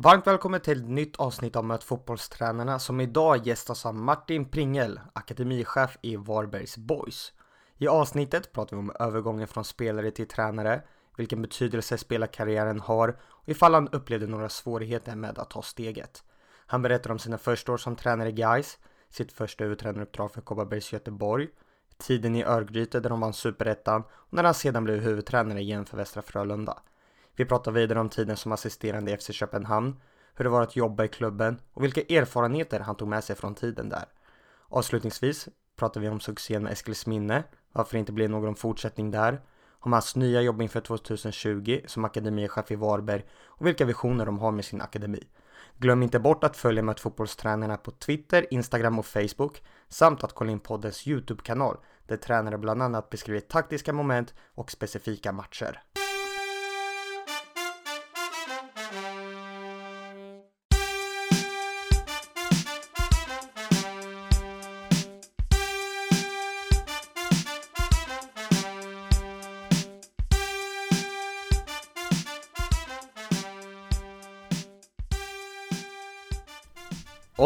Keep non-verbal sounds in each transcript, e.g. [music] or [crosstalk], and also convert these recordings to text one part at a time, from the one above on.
Varmt välkommen till ett nytt avsnitt av Möt fotbollstränarna som idag gästas av Martin Pringel, akademichef i Varbergs Boys. I avsnittet pratar vi om övergången från spelare till tränare, vilken betydelse spelarkarriären har och ifall han upplevde några svårigheter med att ta steget. Han berättar om sina första år som tränare i Gais, sitt första huvudtränaruppdrag för Kopparbergs Göteborg, tiden i Örgryte där de vann Superettan och när han sedan blev huvudtränare igen för Västra Frölunda. Vi pratar vidare om tiden som assisterande i FC Köpenhamn, hur det var att jobba i klubben och vilka erfarenheter han tog med sig från tiden där. Avslutningsvis pratar vi om succén med Eskilsminne, varför det inte blev någon fortsättning där, om hans nya jobb inför 2020 som akademichef i Varberg och vilka visioner de har med sin akademi. Glöm inte bort att följa med fotbollstränarna på Twitter, Instagram och Facebook samt att kolla in poddens YouTube-kanal där tränare bland annat beskriver taktiska moment och specifika matcher.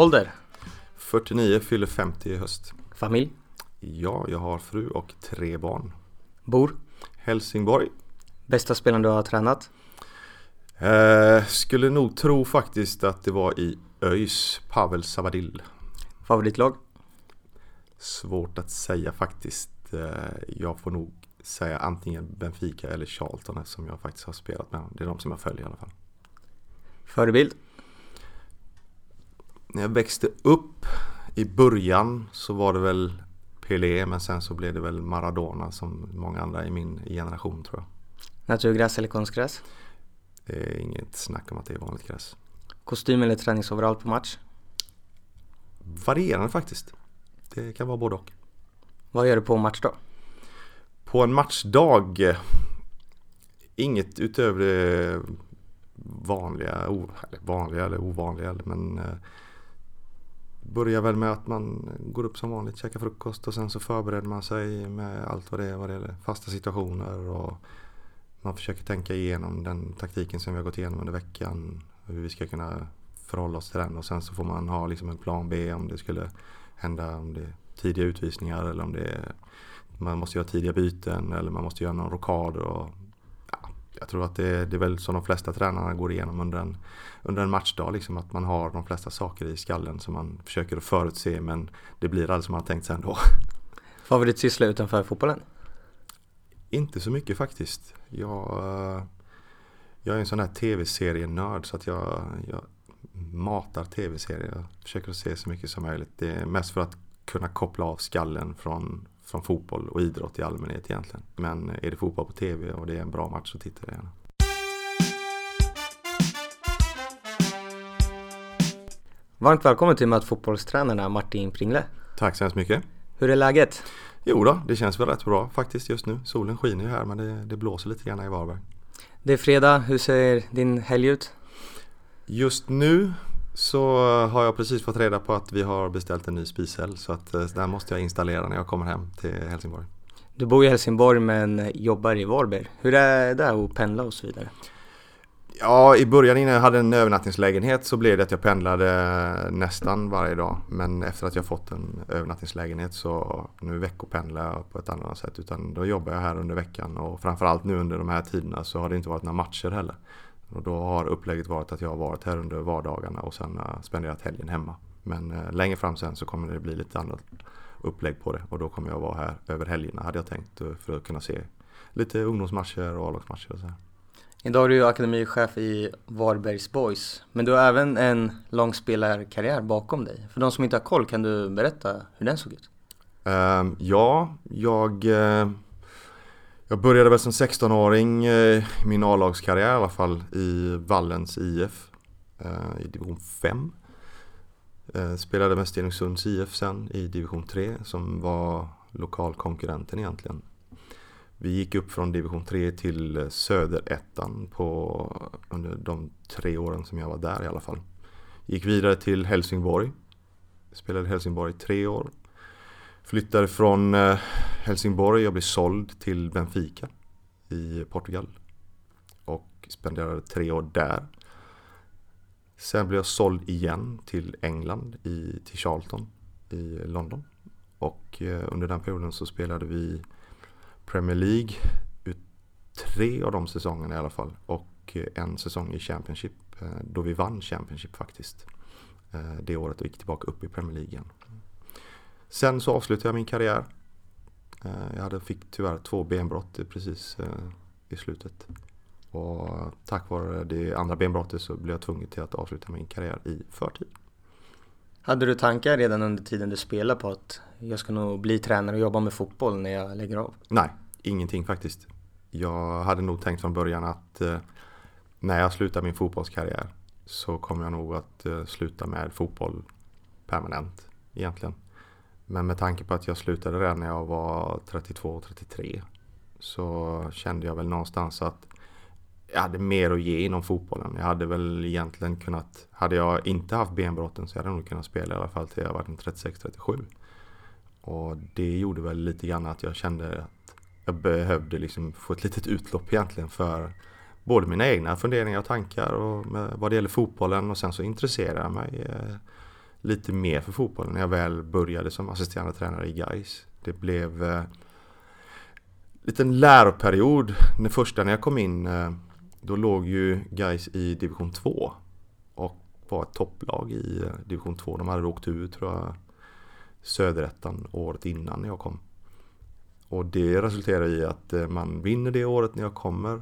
Ålder? 49, fyller 50 i höst. Familj? Ja, jag har fru och tre barn. Bor? Helsingborg. Bästa spelaren du har tränat? Eh, skulle nog tro faktiskt att det var i ÖIS, Pavel Savadil. Favoritlag? Svårt att säga faktiskt. Eh, jag får nog säga antingen Benfica eller Charlton eftersom jag faktiskt har spelat med. Det är de som jag följer i alla fall. Förebild? När jag växte upp i början så var det väl Pelé men sen så blev det väl Maradona som många andra i min generation tror jag. Naturgräs eller konstgräs? Det är inget snack om att det är vanligt gräs. Kostym eller träningsoverall på match? Varierande faktiskt. Det kan vara både och. Vad gör du på matchdag? På en matchdag eh, Inget utöver det vanliga, vanliga eller ovanliga men eh, Börjar väl med att man går upp som vanligt, käkar frukost och sen så förbereder man sig med allt vad det är vad det gäller fasta situationer och man försöker tänka igenom den taktiken som vi har gått igenom under veckan. Hur vi ska kunna förhålla oss till den och sen så får man ha liksom en plan B om det skulle hända om det är tidiga utvisningar eller om det är man måste göra tidiga byten eller man måste göra någon rockad. Och, jag tror att det, det är väl som de flesta tränarna går igenom under en, under en matchdag. Liksom, att man har de flesta saker i skallen som man försöker att förutse men det blir aldrig som man har tänkt sig ändå. [laughs] Favoritsyssla utanför fotbollen? Inte så mycket faktiskt. Jag, eh, jag är en sån här tv-serienörd så att jag, jag matar tv-serier. Jag försöker se så mycket som möjligt. Det är mest för att kunna koppla av skallen från, från fotboll och idrott i allmänhet egentligen. Men är det fotboll på tv och det är en bra match så tittar jag gärna. Varmt välkommen till Möt fotbollstränarna Martin Pringle. Tack så hemskt mycket. Hur är läget? Jo då, det känns väl rätt bra faktiskt just nu. Solen skiner ju här men det, det blåser lite grann i Varberg. Det är fredag, hur ser din helg ut? Just nu så har jag precis fått reda på att vi har beställt en ny spishäll så att eh, den måste jag installera när jag kommer hem till Helsingborg. Du bor i Helsingborg men jobbar i Varberg. Hur är det att pendla och så vidare? Ja, i början innan jag hade en övernattningslägenhet så blev det att jag pendlade nästan varje dag. Men efter att jag fått en övernattningslägenhet så nu veckopendlar jag på ett annat sätt. Utan då jobbar jag här under veckan och framförallt nu under de här tiderna så har det inte varit några matcher heller. Och då har upplägget varit att jag har varit här under vardagarna och sen spenderat helgen hemma. Men eh, längre fram sen så kommer det bli lite annat upplägg på det och då kommer jag vara här över helgerna hade jag tänkt för att kunna se lite ungdomsmatcher och A-lagsmatcher och så här. Idag är du akademichef i Varbergs Boys, men du har även en lång spelarkarriär bakom dig. För de som inte har koll, kan du berätta hur den såg ut? Uh, ja, jag, uh, jag började väl som 16-åring eh, i min A-lagskarriär i alla fall i Vallens IF eh, i division 5. Eh, spelade med Stenungsunds IF sen i division 3 som var lokalkonkurrenten egentligen vi gick upp från division 3 till eh, söderettan på, under de tre åren som jag var där i alla fall. Gick vidare till Helsingborg. Spelade i Helsingborg i tre år. Flyttade från eh, Helsingborg, jag blev såld till Benfica i Portugal. Och spenderade tre år där. Sen blev jag såld igen till England, i, till Charlton i London. Och eh, under den perioden så spelade vi Premier League ut tre av de säsongerna i alla fall. Och eh, en säsong i Championship då vi vann Championship faktiskt. Det året och gick tillbaka upp i Premier League igen. Sen så avslutade jag min karriär. Jag hade, fick tyvärr två benbrott precis i slutet. Och tack vare det andra benbrottet så blev jag tvungen till att avsluta min karriär i förtid. Hade du tankar redan under tiden du spelade på att jag ska nog bli tränare och jobba med fotboll när jag lägger av? Nej, ingenting faktiskt. Jag hade nog tänkt från början att eh, när jag slutar min fotbollskarriär så kommer jag nog att eh, sluta med fotboll permanent egentligen. Men med tanke på att jag slutade redan när jag var 32-33 så kände jag väl någonstans att jag hade mer att ge inom fotbollen. Jag hade väl egentligen kunnat, hade jag inte haft benbrotten så hade jag nog kunnat spela i alla fall till jag var 36-37. Och det gjorde väl lite grann att jag kände att jag behövde liksom få ett litet utlopp egentligen för både mina egna funderingar och tankar och vad det gäller fotbollen och sen så intresserade jag mig eh, lite mer för fotbollen när jag väl började som assisterande tränare i Gais. Det blev en eh, liten läroperiod. Den första när jag kom in eh, då låg ju GAIS i division 2 och var ett topplag i eh, division 2. De hade åkt ut tror jag Söderettan året innan jag kom. Och det resulterar i att eh, man vinner det året när jag kommer.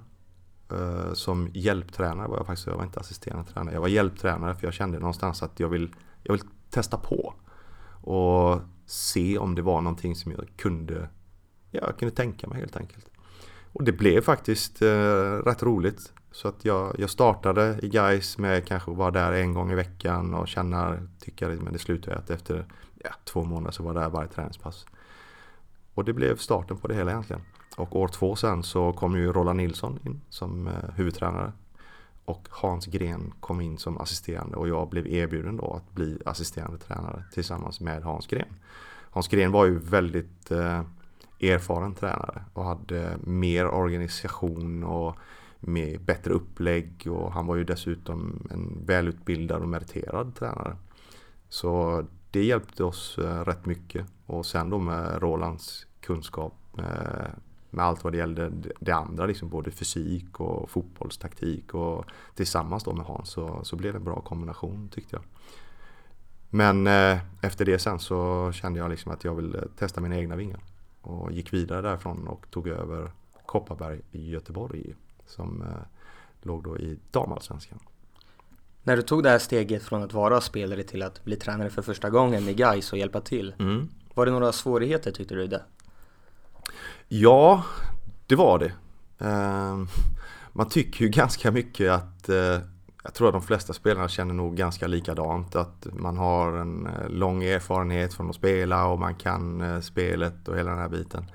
Eh, som hjälptränare var jag faktiskt, jag var inte assisterande tränare. Jag var hjälptränare för jag kände någonstans att jag vill, jag vill testa på. Och se om det var någonting som jag kunde, jag kunde tänka mig helt enkelt. Och det blev faktiskt eh, rätt roligt. Så att jag, jag startade i Guys med kanske vara där en gång i veckan och känna, tycka, liksom men det slutade att efter ja, två månader så var jag där varje träningspass. Och det blev starten på det hela egentligen. Och år två sen så kom ju Roland Nilsson in som eh, huvudtränare. Och Hans Gren kom in som assisterande och jag blev erbjuden då att bli assisterande tränare tillsammans med Hans Gren. Hans Gren var ju väldigt eh, erfaren tränare och hade mer organisation och med bättre upplägg och han var ju dessutom en välutbildad och meriterad tränare. Så det hjälpte oss eh, rätt mycket och sen då med Rolands kunskap eh, med allt vad det gällde det andra, liksom både fysik och fotbollstaktik och tillsammans då med Hans så, så blev det en bra kombination tyckte jag. Men eh, efter det sen så kände jag liksom att jag ville testa mina egna vingar och gick vidare därifrån och tog över Kopparberg i Göteborg som eh, låg då i damallsvenskan. När du tog det här steget från att vara spelare till att bli tränare för första gången i Gais och hjälpa till. Mm. Var det några svårigheter tyckte du det? Ja, det var det. Ehm, man tycker ju [laughs] ganska mycket att eh, jag tror att de flesta spelarna känner nog ganska likadant. Att man har en eh, lång erfarenhet från att spela och man kan eh, spelet och hela den här biten.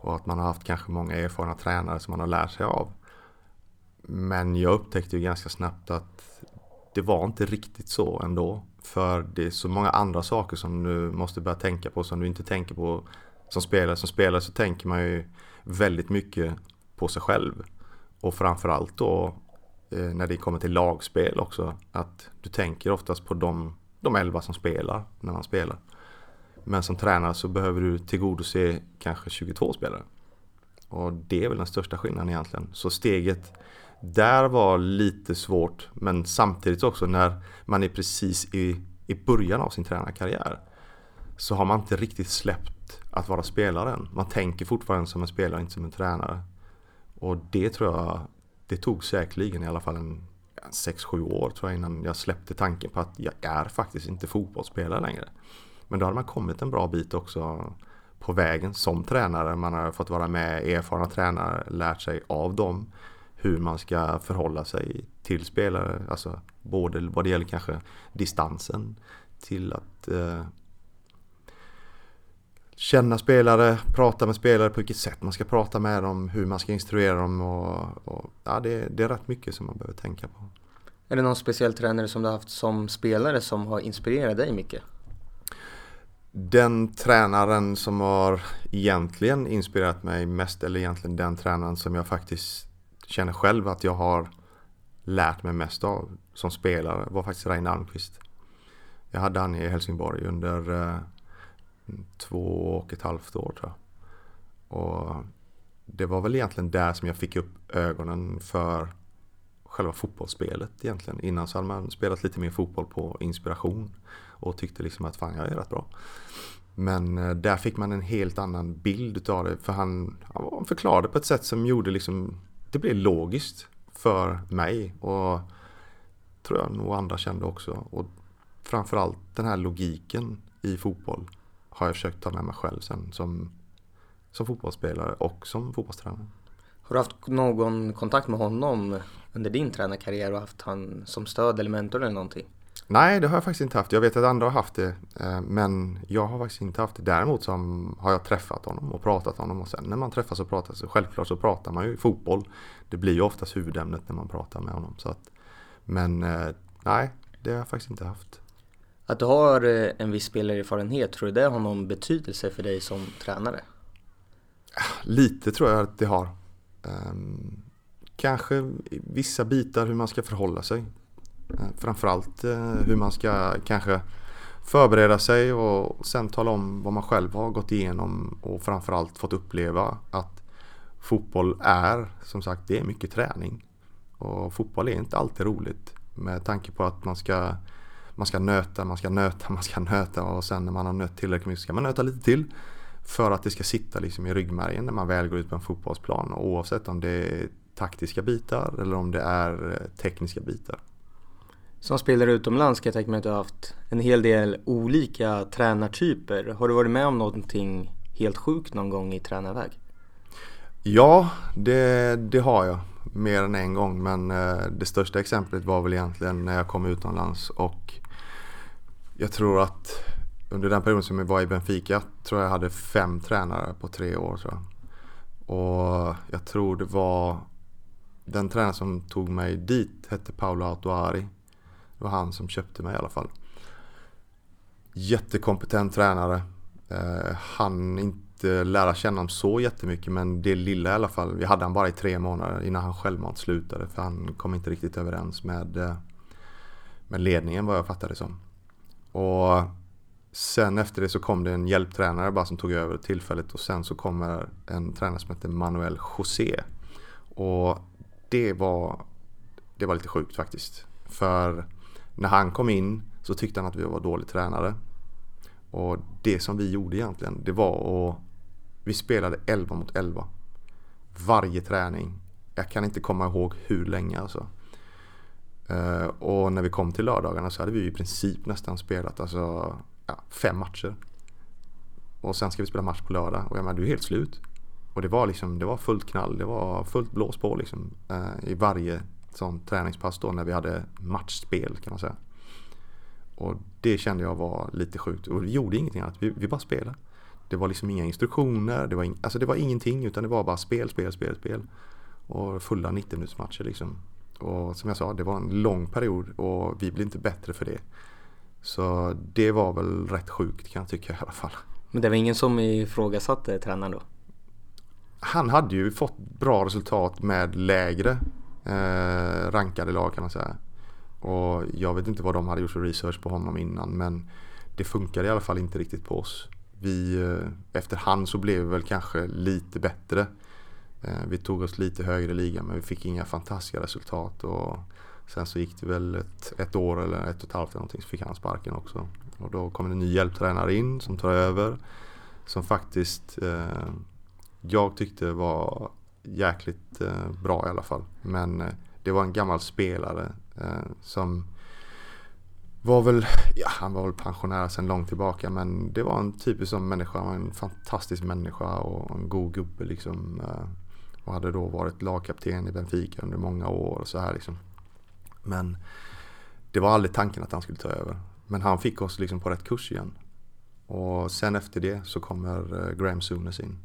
Och att man har haft kanske många erfarna tränare som man har lärt sig av. Men jag upptäckte ju ganska snabbt att det var inte riktigt så ändå. För det är så många andra saker som du måste börja tänka på som du inte tänker på som spelare. Som spelare så tänker man ju väldigt mycket på sig själv. Och framförallt då Eh, när det kommer till lagspel också. Att du tänker oftast på de, de elva som spelar när man spelar. Men som tränare så behöver du tillgodose kanske 22 spelare. Och det är väl den största skillnaden egentligen. Så steget där var lite svårt men samtidigt också när man är precis i, i början av sin tränarkarriär så har man inte riktigt släppt att vara spelaren. Man tänker fortfarande som en spelare, inte som en tränare. Och det tror jag det tog säkerligen i alla fall en 6-7 år tror jag innan jag släppte tanken på att jag är faktiskt inte fotbollsspelare längre. Men då hade man kommit en bra bit också på vägen som tränare. Man har fått vara med erfarna tränare, lärt sig av dem hur man ska förhålla sig till spelare. Alltså både vad det gäller kanske distansen till att eh, känna spelare, prata med spelare på vilket sätt man ska prata med dem, hur man ska instruera dem och, och ja, det, det, är rätt mycket som man behöver tänka på. Är det någon speciell tränare som du har haft som spelare som har inspirerat dig mycket? Den tränaren som har egentligen inspirerat mig mest eller egentligen den tränaren som jag faktiskt känner själv att jag har lärt mig mest av som spelare var faktiskt Reine Almqvist. Jag hade han i Helsingborg under eh, två och ett halvt år tror jag. Och det var väl egentligen där som jag fick upp ögonen för själva fotbollsspelet egentligen. Innan så hade man spelat lite mer fotboll på inspiration och tyckte liksom att fan jag är rätt bra. Men eh, där fick man en helt annan bild utav det för han, han förklarade på ett sätt som gjorde liksom det blev logiskt för mig och tror jag nog andra kände också. Och framförallt den här logiken i fotboll har jag försökt ta med mig själv sen som, som fotbollsspelare och som fotbollstränare. Har du haft någon kontakt med honom under din tränarkarriär och haft han som stöd eller mentor eller någonting? Nej, det har jag faktiskt inte haft. Jag vet att andra har haft det, eh, men jag har faktiskt inte haft det. Däremot så har jag träffat honom och pratat om honom och sen när man träffas och pratar så självklart så pratar man ju fotboll. Det blir ju oftast huvudämnet när man pratar med honom. Så att, men eh, nej, det har jag faktiskt inte haft. Att du har eh, en viss spelarerfarenhet, tror du det har någon betydelse för dig som tränare? Lite tror jag att det har. Ehm, kanske vissa bitar hur man ska förhålla sig. Eh, framförallt eh, hur man ska kanske förbereda sig och sen tala om vad man själv har gått igenom och framförallt fått uppleva att fotboll är som sagt det är mycket träning. Och fotboll är inte alltid roligt med tanke på att man ska man ska nöta, man ska nöta, [laughs] man ska nöta och sen när man har nött tillräckligt mycket ska man nöta lite till. För att det ska sitta liksom i ryggmärgen när man väl går ut på en fotbollsplan oavsett om det är taktiska bitar eller om det är eh, tekniska bitar. Som spelare utomlands kan jag tänka mig att du har haft en hel del olika tränartyper. Har du varit med om någonting helt sjukt någon gång i tränarväg? Ja, det, det har jag. Mer än en gång men eh, det största exemplet var väl egentligen när jag kom utomlands och jag tror att under den perioden som jag var i Benfica tror jag hade fem tränare på tre år. Tror jag. Och jag tror det var den tränare som tog mig dit hette Paolo Autuari. Det var han som köpte mig i alla fall. Jättekompetent tränare. Eh, han inte lära känna honom så jättemycket men det lilla i alla fall. Vi hade han bara i tre månader innan han självmant slutade för han kom inte riktigt överens med, eh, med ledningen vad jag fattade det som. Och sen efter det så kom det en hjälptränare bara som tog över tillfället och sen så kommer en tränare som heter Manuel José. Och det var, det var lite sjukt faktiskt. För när han kom in så tyckte han att vi var dålig tränare. Och det som vi gjorde egentligen det var att vi spelade 11 mot 11. Varje träning. Jag kan inte komma ihåg hur länge alltså. Uh, och när vi kom till lördagarna så hade vi i princip nästan spelat alltså, ja, fem matcher. Och sen ska vi spela match på lördag och jag menar, du är helt slut. Och det var liksom, det var fullt knall, det var fullt blås på liksom. Uh, I varje sån träningspass då när vi hade matchspel kan man säga. Och det kände jag var lite sjukt. Och vi gjorde ingenting annat, vi, vi bara spelade. Det var liksom inga instruktioner, det var, in, alltså det var ingenting utan det var bara spel, spel, spel, spel. Och fulla 90 minuters matcher liksom. Och som jag sa, det var en lång period och vi blev inte bättre för det. Så det var väl rätt sjukt kan jag tycka i alla fall. Men det var ingen som ifrågasatte tränaren då? Han hade ju fått bra resultat med lägre eh, rankade lag kan man säga. Och jag vet inte vad de hade gjort för research på honom innan men det funkade i alla fall inte riktigt på oss. Vi, eh, efterhand så blev vi väl kanske lite bättre. Eh, vi tog oss lite högre i ligan men vi fick inga fantastiska resultat. Och sen så gick det väl ett, ett år eller ett och ett halvt eller någonting så fick han sparken också. Och då kom en ny hjälptränare in som tar över. Som faktiskt eh, jag tyckte var jäkligt eh, bra i alla fall. Men eh, det var en gammal spelare eh, som var väl, ja han var väl pensionär sedan långt tillbaka men det var en typisk sån människa, en fantastisk människa och en god gubbe liksom. Eh. Och hade då varit lagkapten i Benfica under många år och så här liksom. Men det var aldrig tanken att han skulle ta över. Men han fick oss liksom på rätt kurs igen. Och sen efter det så kommer eh, Graham Souness in.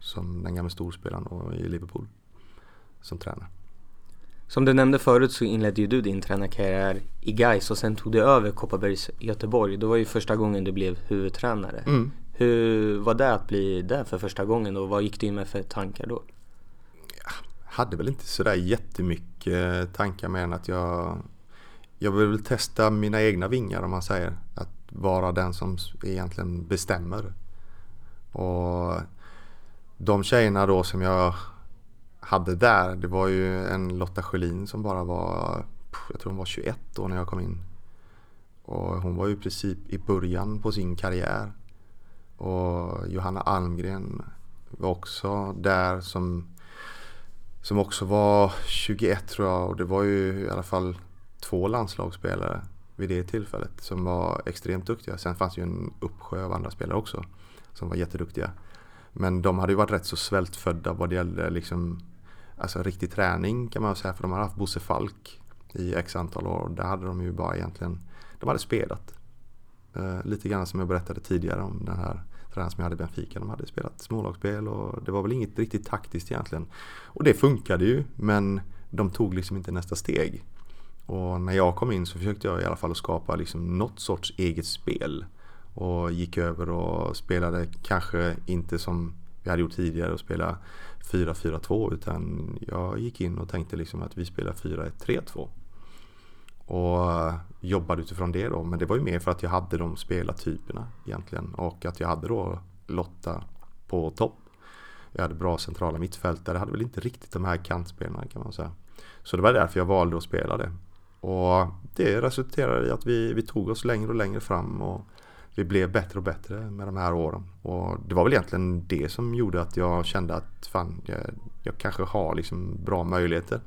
Som den gamla storspelaren i Liverpool. Som tränare. Som du nämnde förut så inledde ju du din tränarkarriär i Gais och sen tog du över Kopparbergs Göteborg. Det var ju första gången du blev huvudtränare. Mm. Hur var det att bli det för första gången och vad gick du in med för tankar då? Hade väl inte sådär jättemycket tankar med än att jag jag vill väl testa mina egna vingar om man säger. Att vara den som egentligen bestämmer. Och de tjejerna då som jag hade där, det var ju en Lotta Schelin som bara var, jag tror hon var 21 då när jag kom in. Och hon var ju i princip i början på sin karriär. Och Johanna Almgren var också där som, som också var 21 tror jag. Och det var ju i alla fall två landslagsspelare vid det tillfället som var extremt duktiga. Sen fanns ju en uppsjö av andra spelare också som var jätteduktiga. Men de hade ju varit rätt så svältfödda vad det gällde liksom, alltså riktig träning kan man säga. För de hade haft Bosse Falk i x antal år. Där hade de ju bara egentligen, de hade spelat. Eh, lite grann som jag berättade tidigare om den här tränaren som jag hade i Benfica. De hade spelat smålagsspel och det var väl inget riktigt taktiskt egentligen. Och det funkade ju men de tog liksom inte nästa steg. Och när jag kom in så försökte jag i alla fall att skapa liksom något sorts eget spel. Och gick över och spelade kanske inte som vi hade gjort tidigare och spela 4-4-2 utan jag gick in och tänkte liksom att vi spelar 4-1-3-2. Och jobbade utifrån det då. Men det var ju mer för att jag hade de spelartyperna egentligen. Och att jag hade då Lotta på topp. Jag hade bra centrala mittfältare. Jag hade väl inte riktigt de här kantspelarna kan man säga. Så det var därför jag valde att spela det. Och det resulterade i att vi, vi tog oss längre och längre fram och vi blev bättre och bättre med de här åren. Och det var väl egentligen det som gjorde att jag kände att fan, jag, jag kanske har liksom bra möjligheter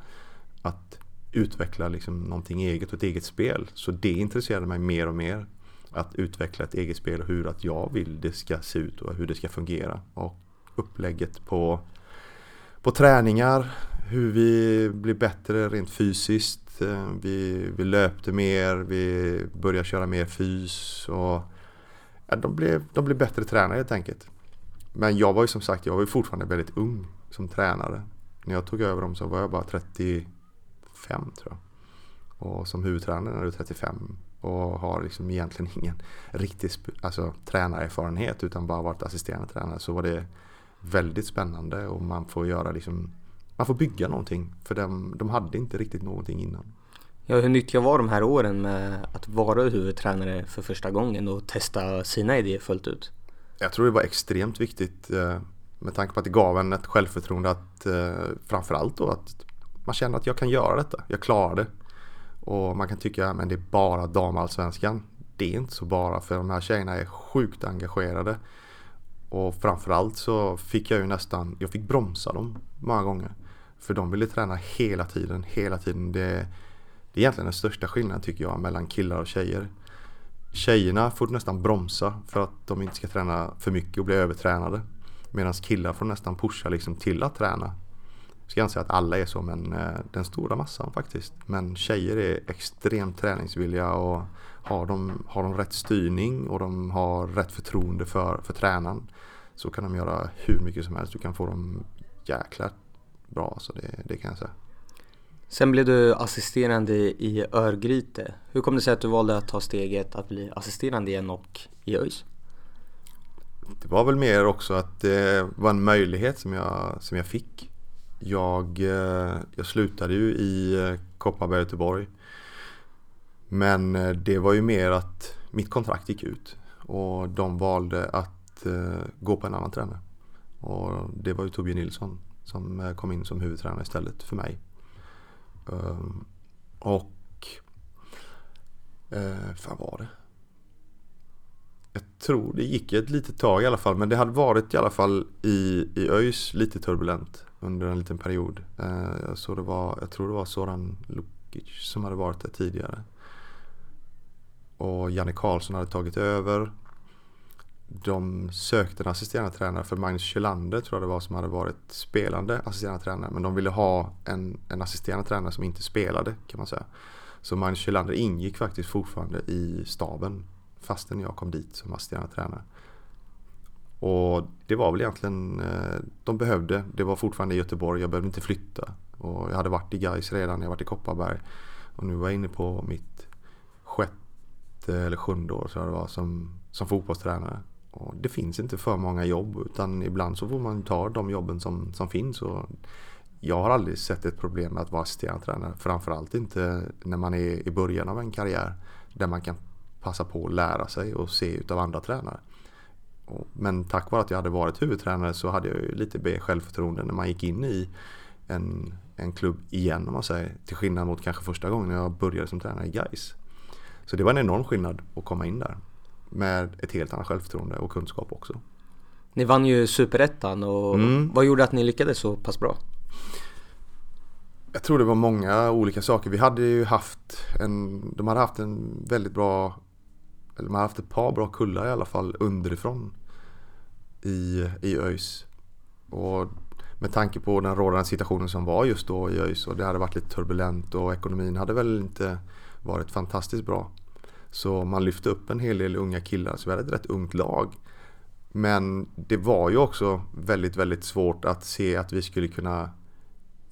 att utveckla liksom någonting eget och ett eget spel. Så det intresserade mig mer och mer. Att utveckla ett eget spel och hur att jag vill det ska se ut och hur det ska fungera. Och upplägget på, på träningar, hur vi blir bättre rent fysiskt eh, vi, vi löpte mer, vi började köra mer fys och ja, de, blev, de blev bättre tränare helt enkelt. Men jag var ju som sagt, jag var ju fortfarande väldigt ung som tränare. När jag tog över dem så var jag bara 30, 35 tror jag. Och som huvudtränare är du 35 och har liksom egentligen [laughs] ingen riktig alltså, tränarerfarenhet utan bara varit assisterande tränare så var det väldigt spännande och man får göra liksom man får bygga någonting för de, de hade inte riktigt någonting innan. Ja, hur nyttiga var de här åren med att vara huvudtränare för första gången och testa sina idéer fullt ut? Jag tror det var extremt viktigt eh, med tanke på att det gav en ett självförtroende att eh, framförallt då att man känner att jag kan göra detta, jag klarar det. Och man kan tycka att det är bara damallsvenskan. Det är inte så bara för de här tjejerna är sjukt engagerade. Och framförallt så fick jag ju nästan, jag fick bromsa dem många gånger. För de ville träna hela tiden, hela tiden. Det, det är egentligen den största skillnaden tycker jag mellan killar och tjejer. Tjejerna får nästan bromsa för att de inte ska träna för mycket och bli övertränade. Medan killar får nästan pusha liksom till att träna. Jag ska inte säga att alla är så men eh, den stora massan faktiskt. Men tjejer är extremt träningsvilliga och har de, har de rätt styrning och de har rätt förtroende för, för tränaren så kan de göra hur mycket som helst. Du kan få dem jäkla bra så det, det kan jag säga. Sen blev du assisterande i Örgryte. Hur kom det sig att du valde att ta steget att bli assisterande igen och i ÖIS? Det var väl mer också att det var en möjlighet som jag, som jag fick. Jag, eh, jag slutade ju i eh, Kopparberg Göteborg. Men eh, det var ju mer att mitt kontrakt gick ut och de valde att eh, gå på en annan tränare. Och det var ju Torbjörn Nilsson som kom in som huvudtränare istället för mig. Ehm, och Vad fan var det? Jag tror det gick ett litet tag i alla fall men det hade varit i alla fall i, i ÖIS lite turbulent under en liten period. Eh, uh, jag, det var, jag tror det var Soran Lukic som hade varit där tidigare. Och Janne Karlsson hade tagit över de sökte en assisterande tränare för Magnus Kjellander tror jag det var som hade varit spelande assisterande tränare. Men de ville ha en, en assisterande tränare som inte spelade kan man säga. Så Magnus Kjellander ingick faktiskt fortfarande i staben fastän jag kom dit som assisterande tränare. Och det var väl egentligen, eh, de behövde, det var fortfarande i Göteborg, jag behövde inte flytta. Och jag hade varit i Gais redan, jag hade varit i Kopparberg. Och nu var jag inne på mitt sjätte eller sjunde år tror jag det var som, som fotbollstränare. Och det finns inte för många jobb utan ibland så får man ta de jobben som, som finns. Och jag har aldrig sett ett problem med att vara assisterande tränare. Framförallt inte när man är i början av en karriär. Där man kan passa på att lära sig och se utav andra tränare. Men tack vare att jag hade varit huvudtränare så hade jag ju lite mer självförtroende när man gick in i en, en klubb igen om man säger. Till skillnad mot kanske första gången jag började som tränare i Gais. Så det var en enorm skillnad att komma in där. Med ett helt annat självförtroende och kunskap också. Ni vann ju superettan och mm. vad gjorde att ni lyckades så pass bra? Jag tror det var många olika saker. Vi hade ju haft en, de hade haft en väldigt bra, eller man har haft ett par bra kullar i alla fall underifrån i, i ÖIS. Och med tanke på den rådande situationen som var just då i ÖIS och det hade varit lite turbulent och ekonomin hade väl inte varit fantastiskt bra. Så man lyfte upp en hel del unga killar så vi hade ett rätt ungt lag. Men det var ju också väldigt, väldigt svårt att se att vi skulle kunna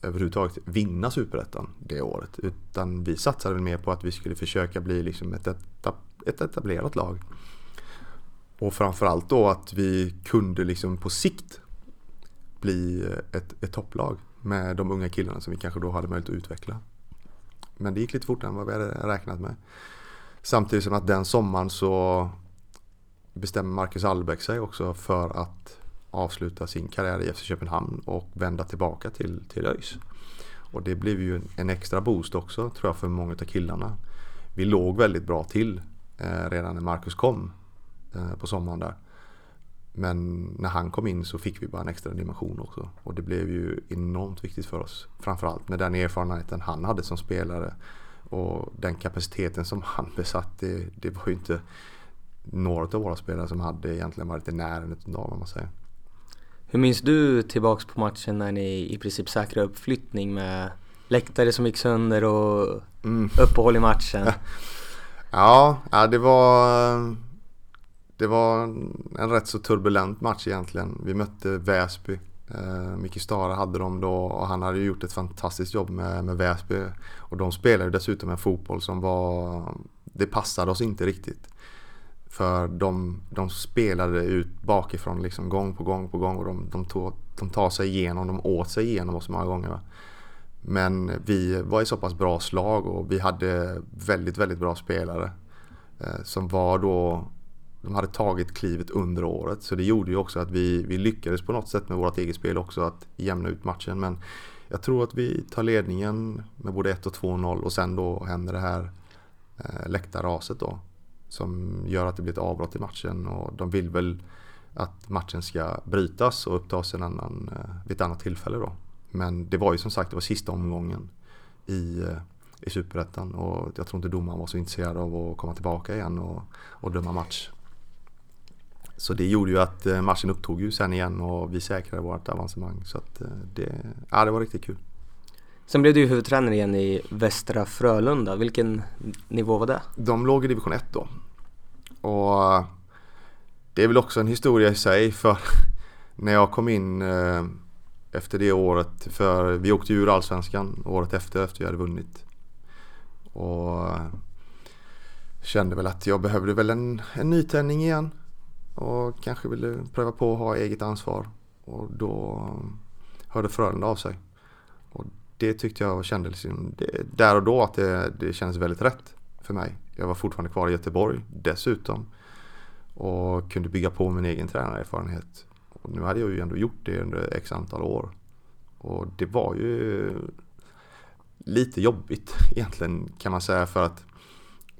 överhuvudtaget vinna Superettan det året. Utan vi satsade väl mer på att vi skulle försöka bli liksom ett, ett etablerat lag. Och framförallt då att vi kunde liksom på sikt bli ett, ett topplag med de unga killarna som vi kanske då hade möjlighet att utveckla. Men det gick lite fortare än vad vi hade räknat med. Samtidigt som att den sommaren så bestämmer Marcus Albeck sig också för att avsluta sin karriär i FC Köpenhamn och vända tillbaka till, till ÖIS. Och det blev ju en extra boost också tror jag för många av killarna. Vi låg väldigt bra till eh, redan när Marcus kom eh, på sommaren där. Men när han kom in så fick vi bara en extra dimension också. Och det blev ju enormt viktigt för oss. Framförallt med den erfarenheten han hade som spelare. Och den kapaciteten som han [laughs] besatt. Det, det var ju inte några av våra spelare som hade egentligen varit i närheten av vad man säger. Hur minns du tillbaks på matchen när ni i princip säkrade uppflyttning med läktare som gick sönder och mm. uppehåll i matchen? [laughs] ja, ja, det var det var en rätt så turbulent match egentligen. Vi mötte Väsby. Eh, Micke Stara hade dem då och han hade gjort ett fantastiskt jobb med, med Väsby. Och de spelade dessutom en fotboll som var... Det passade oss inte riktigt. För de, de spelade ut bakifrån liksom gång på gång på gång och de, de, tog, de tar sig igenom, de åt sig igenom oss många gånger. Men vi var i så pass bra slag och vi hade väldigt, väldigt bra spelare. Eh, som var då, de hade tagit klivet under året. Så det gjorde ju också att vi, vi lyckades på något sätt med vårt eget spel också att jämna ut matchen. Men jag tror att vi tar ledningen med både 1 och 2-0 och sen då händer det här eh, läktarraset då. Som gör att det blir ett avbrott i matchen och de vill väl att matchen ska brytas och upptas en annan, eh, vid ett annat tillfälle då. Men det var ju som sagt det var sista omgången i, eh, i Superettan och jag tror inte domaren var så intresserad av att komma tillbaka igen och, och döma match. Så det gjorde ju att eh, matchen upptog ju sen igen och vi säkrade vårt avancemang. Så att det, ja, det var riktigt kul. Sen blev du huvudtränare igen i Västra Frölunda. Vilken nivå var det? De låg i division 1 då. Och det är väl också en historia i sig för [laughs] när jag kom in eh, efter det året, för vi åkte ur Allsvenskan året efter, efter vi hade vunnit. Och eh, kände väl att jag behövde väl en, en nytändning igen. Och kanske ville pröva på att ha eget ansvar. Och då eh, hörde Frölunda av sig. Och det tyckte jag kände liksom, det, där och då att det, det kändes väldigt rätt för mig. Jag var fortfarande kvar i Göteborg dessutom. Och kunde bygga på min egen tränarerfarenhet. Och nu hade jag ju ändå gjort det under x antal år. Och det var ju lite jobbigt [laughs] egentligen kan man säga för att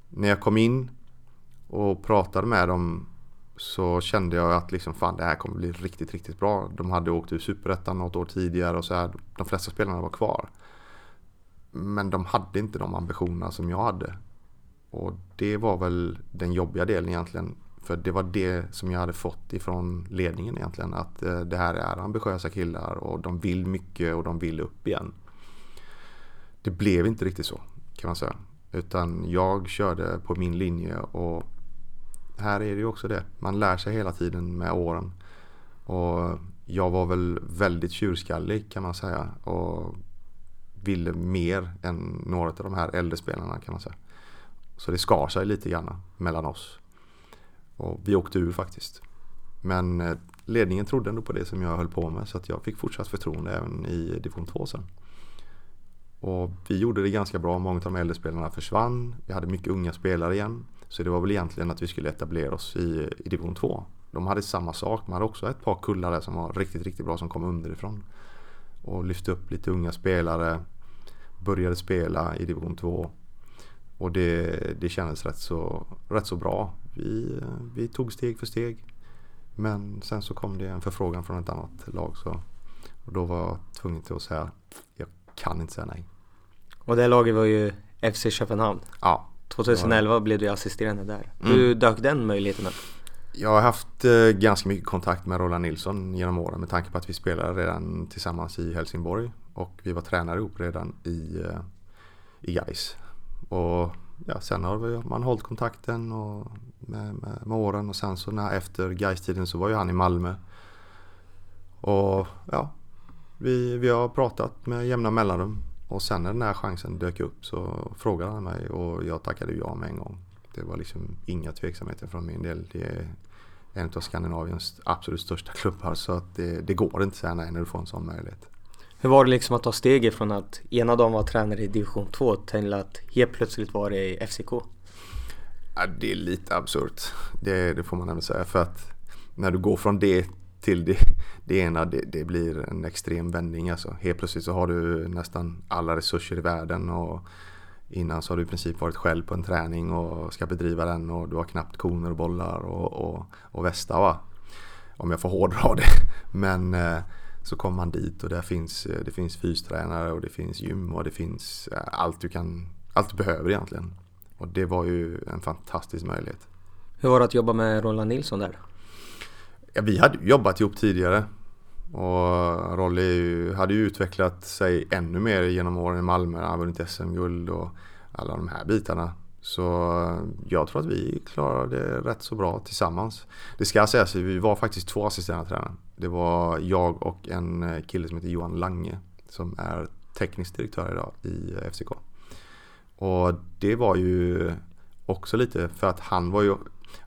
när jag kom in och pratade med dem så kände jag att liksom, fan, det här kommer bli riktigt, riktigt bra. De hade åkt ur Superettan något år tidigare och så här, de flesta spelarna var kvar. Men de hade inte de ambitionerna som jag hade. Och det var väl den jobbiga delen egentligen. För det var det som jag hade fått ifrån ledningen egentligen. Att eh, det här är ambitiösa killar och de vill mycket och de vill upp igen. Det blev inte riktigt så kan man säga. Utan jag körde på min linje och här är det ju också det. Man lär sig hela tiden med åren. Och jag var väl väldigt tjurskallig kan man säga. Och ville mer än några av de här äldre spelarna kan man säga. Så det skar sig lite grann mellan oss. Och vi åkte ur faktiskt. Men eh, ledningen trodde ändå på det som jag höll på med så att jag fick fortsatt förtroende även i division 2 sen. Och vi gjorde det ganska bra. Många av de äldre spelarna försvann. Vi hade mycket unga spelare igen. Så det var väl egentligen att vi skulle etablera oss i, i division 2. De hade samma sak. Man hade också ett par kullar där som var riktigt, riktigt bra som kom underifrån. Och lyfte upp lite unga spelare. Började spela i division 2. Och det, det kändes rätt så, rätt så bra. Vi, vi tog steg för steg. Men sen så kom det en förfrågan från ett annat lag. Så, och då var jag tvungen till att säga jag kan inte säga nej. Och det laget var ju FC Köpenhamn. Ja. 2011 blev du assisterande där. Mm. Hur dök den möjligheten upp? Jag har haft eh, ganska mycket kontakt med Roland Nilsson genom åren med tanke på att vi spelade redan tillsammans i Helsingborg och vi var tränare ihop redan i, eh, i Gais. Och ja, sen har man hållit kontakten och med, med, med åren och sen så när efter Gais-tiden så var ju han i Malmö. Och ja, vi, vi har pratat med jämna mellanrum och sen när den här chansen dök upp så frågade han mig och jag tackade ja med en gång. Det var liksom inga tveksamheter från min del. Det är en av Skandinaviens absolut största [laughs] klubbar så att det, det går inte att säga nej när du får en sån möjlighet. Hur var det liksom att ta steget från att ena dagen vara tränare i division 2 till att helt plötsligt vara i FCK? Ja, det är lite absurt. Det, det får man ändå säga för att när du går från det till det, det ena, det, det, blir en extrem vändning alltså. Helt plötsligt så har du nästan alla resurser i världen och innan så har du i princip varit själv på en träning och ska bedriva den och du har knappt koner och bollar och, och, och västa va. Om jag får hårdra det. [laughs] Men eh, så kommer man dit och där finns, eh, det finns fystränare och det finns gym och det finns eh, allt du kan, allt du behöver egentligen. Och det var ju en fantastisk möjlighet. Hur var det att jobba med Roland Nilsson där? Ja, vi hade jobbat ihop tidigare. Och Rolly hade ju utvecklat sig ännu mer genom åren i Malmö. Han har vunnit SM-guld och alla de här bitarna. Så eh, jag tror att vi klarade det rätt så bra tillsammans. Det ska sägas, vi var faktiskt två assisterande tränare. Det var jag och en eh, kille som heter Johan Lange som är teknisk direktör idag i eh, FCK. Och det var ju också lite för att han var ju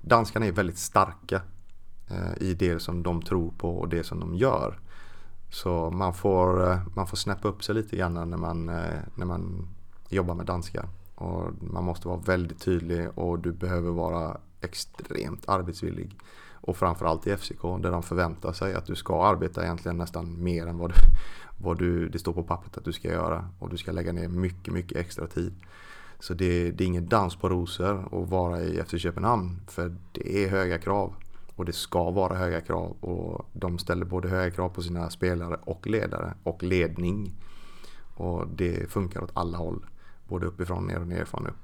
Danskarna är väldigt starka Eh, i det som de tror på och det som de gör. Så man får, eh, man får snäppa upp sig lite grann när man, eh, när man jobbar med danska. Och man måste vara väldigt tydlig och du behöver vara extremt arbetsvillig. Och framförallt i FCK där de förväntar sig att du ska arbeta egentligen nästan mer än vad, du, [laughs] vad du, det står på pappret att du ska göra. Och du ska lägga ner mycket, mycket extra tid. Så det, det är ingen dans på rosor att vara i FC Köpenhamn. För det är höga krav. Och det ska vara höga krav och de ställer både höga krav på sina spelare och ledare och ledning. Och det funkar åt alla håll. Både uppifrån ner och nerifrån upp.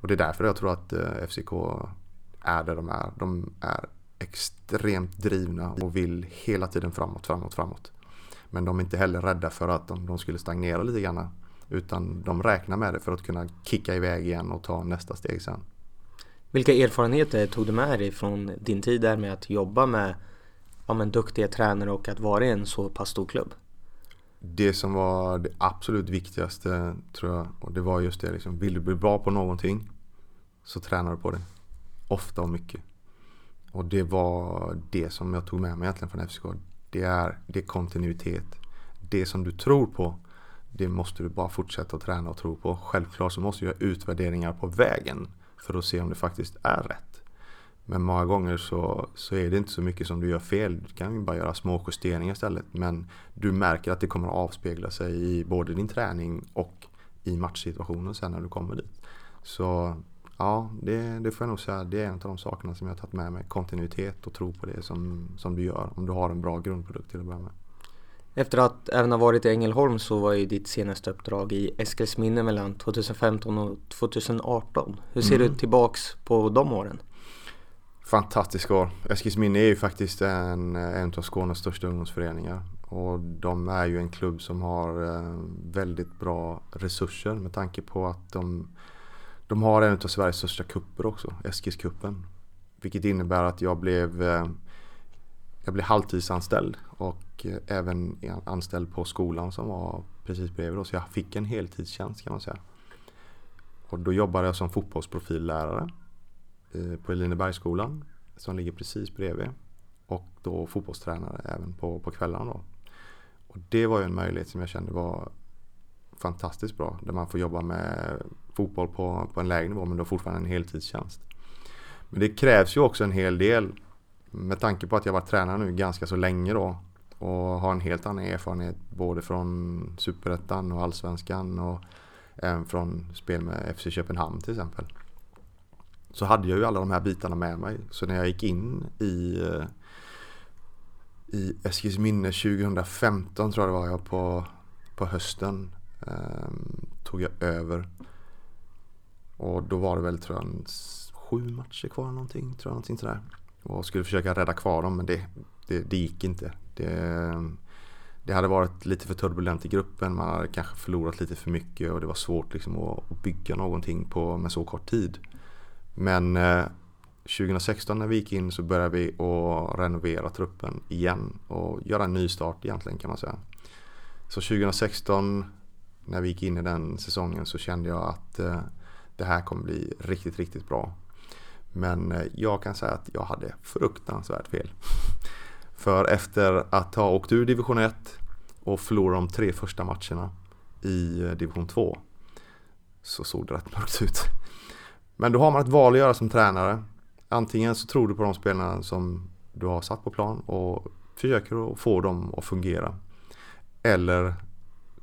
Och det är därför jag tror att eh, FCK är där de är. De är extremt drivna och vill hela tiden framåt, framåt, framåt. Men de är inte heller rädda för att de skulle stagnera lite grann. Utan de räknar med det för att kunna kicka iväg igen och ta nästa steg sen. Vilka erfarenheter tog du med dig från din tid där med att jobba med ja, men, duktiga tränare och att vara i en så pass stor klubb? Det som var det absolut viktigaste tror jag, och det var just det liksom, vill du bli bra på någonting så tränar du på det. Ofta och mycket. Och det var det som jag tog med mig egentligen från FCK. Det är, det är kontinuitet. Det som du tror på, det måste du bara fortsätta att träna och tro på. Självklart så måste du göra utvärderingar på vägen för att se om det faktiskt är rätt. Men många gånger så, så är det inte så mycket som du gör fel. Du kan ju bara göra små justeringar istället. Men du märker att det kommer att avspegla sig i både din träning och i matchsituationen sen när du kommer dit. Så ja, det, det får jag nog säga. Det är en av de sakerna som jag har tagit med mig. Kontinuitet och tro på det som, som du gör. Om du har en bra grundprodukt till att börja med. Efter att även ha varit i Ängelholm så var ju ditt senaste uppdrag i Eskilsminne mellan 2015 och 2018. Hur ser mm. du tillbaks på de åren? Fantastiska år. Eskilsminne är ju faktiskt en, en av Skånes största ungdomsföreningar. Och de är ju en klubb som har eh, väldigt bra resurser med tanke på att de, de har en av Sveriges största kupper också, Eskilskuppen. Vilket innebär att jag blev, eh, jag blev halvtidsanställd och eh, även anställd på skolan som var precis bredvid. Så jag fick en heltidstjänst kan man säga. Och då jobbade jag som fotbollsprofillärare eh, på Elinebergsskolan som ligger precis bredvid. och då fotbollstränare även på, på kvällarna då. Och det var ju en möjlighet som jag kände var fantastiskt bra. Där man får jobba med fotboll på, på en lägre nivå men då fortfarande en heltidstjänst. Men det krävs ju också en hel del med tanke på att jag varit tränare nu ganska så länge då och har en helt annan erfarenhet både från Superettan och Allsvenskan och även från spel med FC Köpenhamn till exempel. Så hade jag ju alla de här bitarna med mig. Så när jag gick in i eh, i Eskilsminne 2015 tror jag det var jag på, på hösten eh, tog jag över. Och då var det väl tror jag sju matcher kvar någonting, tror jag någonting sådär. Och skulle försöka rädda kvar dem men det, det, det gick inte. Det, det hade varit lite för turbulent i gruppen, man hade kanske förlorat lite för mycket och det var svårt liksom att, bygga någonting på, med så kort tid. Men eh, 2016 när vi gick in så började vi att renovera truppen igen och göra en nystart egentligen kan man säga. Så 2016 när vi gick in i den säsongen så kände jag att eh, det här kommer bli riktigt, riktigt bra. Men eh, jag kan säga att jag hade fruktansvärt fel. [laughs] För efter att ha åkt ur division 1 och förlorat de tre första matcherna i eh, division 2 så såg det rätt mörkt ut. [laughs] Men då har man ett val att göra som tränare. Antingen så tror du på de spelarna som du har satt på plan och försöker att få dem att fungera. Eller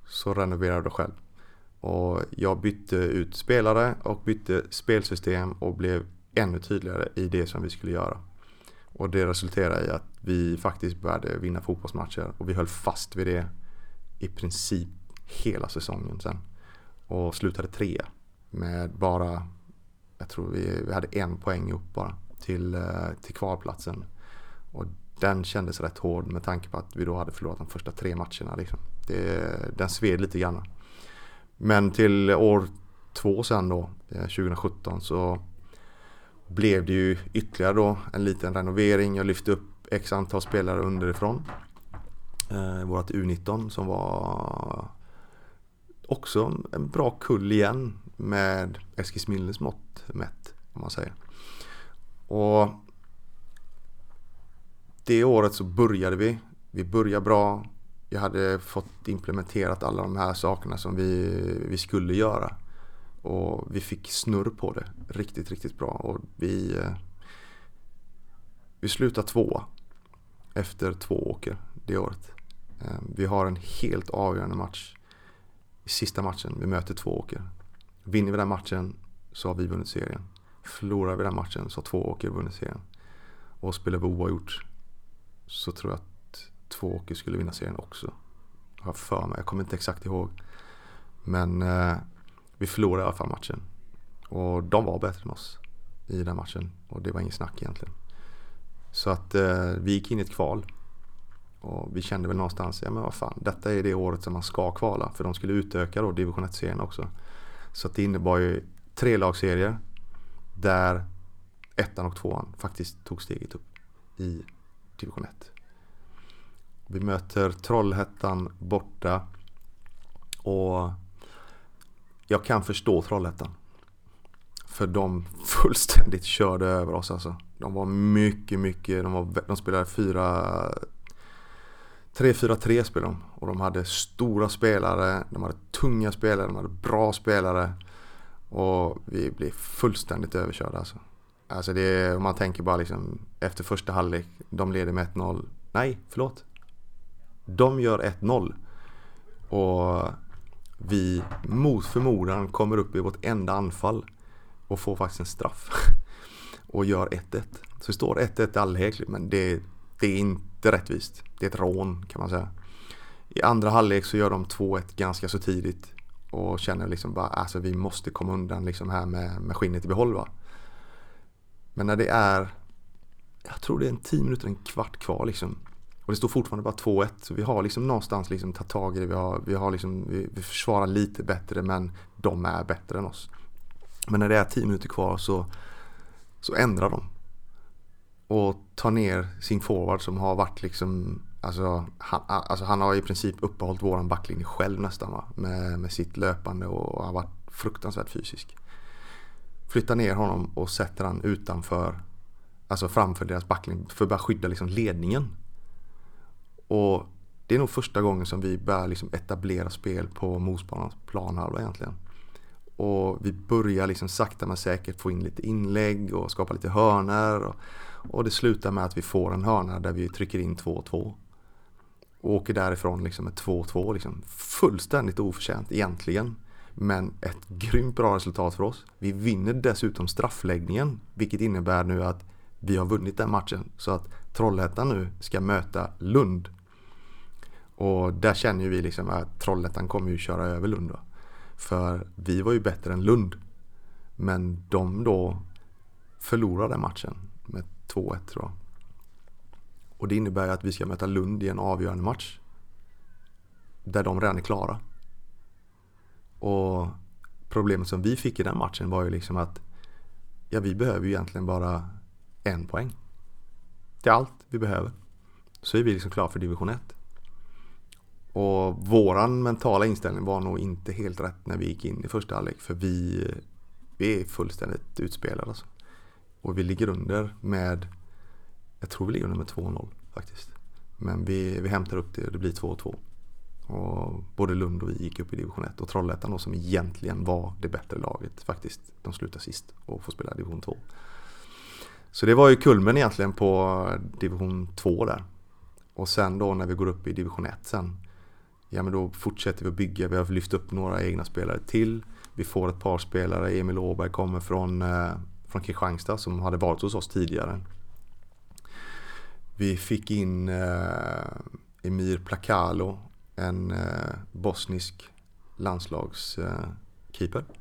så renoverar du själv. Och jag bytte ut spelare och bytte spelsystem och blev ännu tydligare i det som vi skulle göra. Och det resulterade i att vi faktiskt började vinna fotbollsmatcher och vi höll fast vid det i princip hela säsongen sen. Och slutade trea med bara, jag tror vi, vi hade en poäng upp bara till, eh, till kvalplatsen. Och den kändes rätt hård med tanke på att vi då hade förlorat de första tre matcherna. Liksom. Det, den sved lite grann. Men till år två sen då, eh, 2017, så blev det ju ytterligare då en liten renovering. Jag lyfte upp x antal spelare underifrån. Eh, vårat U19 som var också en bra kull igen med Eskilsminnes mått mätt om man säger. Och det året så började vi. Vi började bra. Jag hade fått implementerat alla de här sakerna som vi, vi skulle göra. Och vi fick snurr på det riktigt, riktigt bra. Och vi, eh, vi slutade två efter två åker det året. Ehm, vi har en helt avgörande match i sista matchen. Vi möter två åker. Vinner vi den matchen så har vi vunnit serien. Förlorar vi den matchen så har två åker vunnit serien. Och spelar vi oavgjort så tror jag att två åker skulle vinna serien också. Har jag för mig. Jag kommer inte exakt ihåg. Men eh, vi förlorade i alla fall matchen. Och de var bättre än oss i den matchen. Och det var inget snack egentligen. Så att eh, vi gick in i ett kval. Och vi kände väl någonstans, ja men vad fan, detta är det året som man ska kvala. För de skulle utöka då division 1-serien också. Så att det innebar ju tre lagserier. Där ettan och tvåan faktiskt tog steget upp i division 1. Vi möter Trollhättan borta. Och jag kan förstå Trollhättan. För de fullständigt körde över oss alltså. De var mycket, mycket, de, var, de spelade 4 3-4-3 spelade de och de hade stora spelare, de hade tunga spelare, de hade bra spelare. Och vi blev fullständigt överkörda alltså. Alltså det är, om man tänker bara liksom efter första halvlek, de leder med 1-0. Nej, förlåt. De gör 1-0. Och vi mot förmodan kommer upp i vårt enda anfall och får faktiskt en straff. [laughs] och gör 1-1. Så det står 1-1 i halvlek men det, det är inte rättvist. Det är ett rån kan man säga. I andra halvlek så gör de 2-1 ganska så tidigt och känner liksom bara alltså vi måste komma undan liksom här med, med skinnet i behåll va. Men när det är jag tror det är en 10 minuter, en kvart kvar liksom. Och det står fortfarande bara 2-1. Så vi har liksom någonstans liksom tagit tag i det. Vi, har, vi, har liksom, vi, vi försvarar lite bättre men de är bättre än oss. Men när det är 10 minuter kvar så, så ändrar de. Och tar ner sin forward som har varit liksom Alltså han, alltså han har i princip uppehållit våran backlinje själv nästan va? Med, med sitt löpande och har varit fruktansvärt fysisk. Flyttar ner honom och sätter han utanför Alltså framför deras backlinje för att börja skydda liksom ledningen. Och det är nog första gången som vi börjar liksom etablera spel på motståndarnas planhalva egentligen. Och vi börjar liksom sakta men säkert få in lite inlägg och skapa lite hörnor. Och, och det slutar med att vi får en hörna där vi trycker in 2-2. Och åker därifrån liksom med 2-2. Liksom fullständigt oförtjänt egentligen. Men ett grymt bra resultat för oss. Vi vinner dessutom straffläggningen. Vilket innebär nu att vi har vunnit den matchen. Så att Trollhättan nu ska möta Lund. Och där känner ju vi liksom att Trollhättan kommer ju köra över Lund. Då. För vi var ju bättre än Lund. Men de då förlorade matchen med 2-1 tror jag. Och det innebär ju att vi ska möta Lund i en avgörande match. Där de redan är klara. Och problemet som vi fick i den matchen var ju liksom att ja, vi behöver ju egentligen bara en poäng. Det är allt vi behöver. Så är vi liksom klara för division 1. Och våran mentala inställning var nog inte helt rätt när vi gick in i första halvlek. För vi, vi är fullständigt utspelade alltså. Och vi ligger under med, jag tror vi ligger under med 2-0 faktiskt. Men vi, vi hämtar upp det och det blir 2-2. Och både Lund och vi gick upp i division 1 och Trollhättan då som egentligen var det bättre laget faktiskt. De slutar sist och får spela division 2. Så det var ju kulmen egentligen på division 2 där. Och sen då när vi går upp i division 1 sen. Ja men då fortsätter vi att bygga. Vi har lyft upp några egna spelare till. Vi får ett par spelare. Emil Åberg kommer från, eh, från Kristianstad som hade varit hos oss tidigare. Vi fick in eh, Emir Plakalo en eh, bosnisk landslagskeeper. Eh,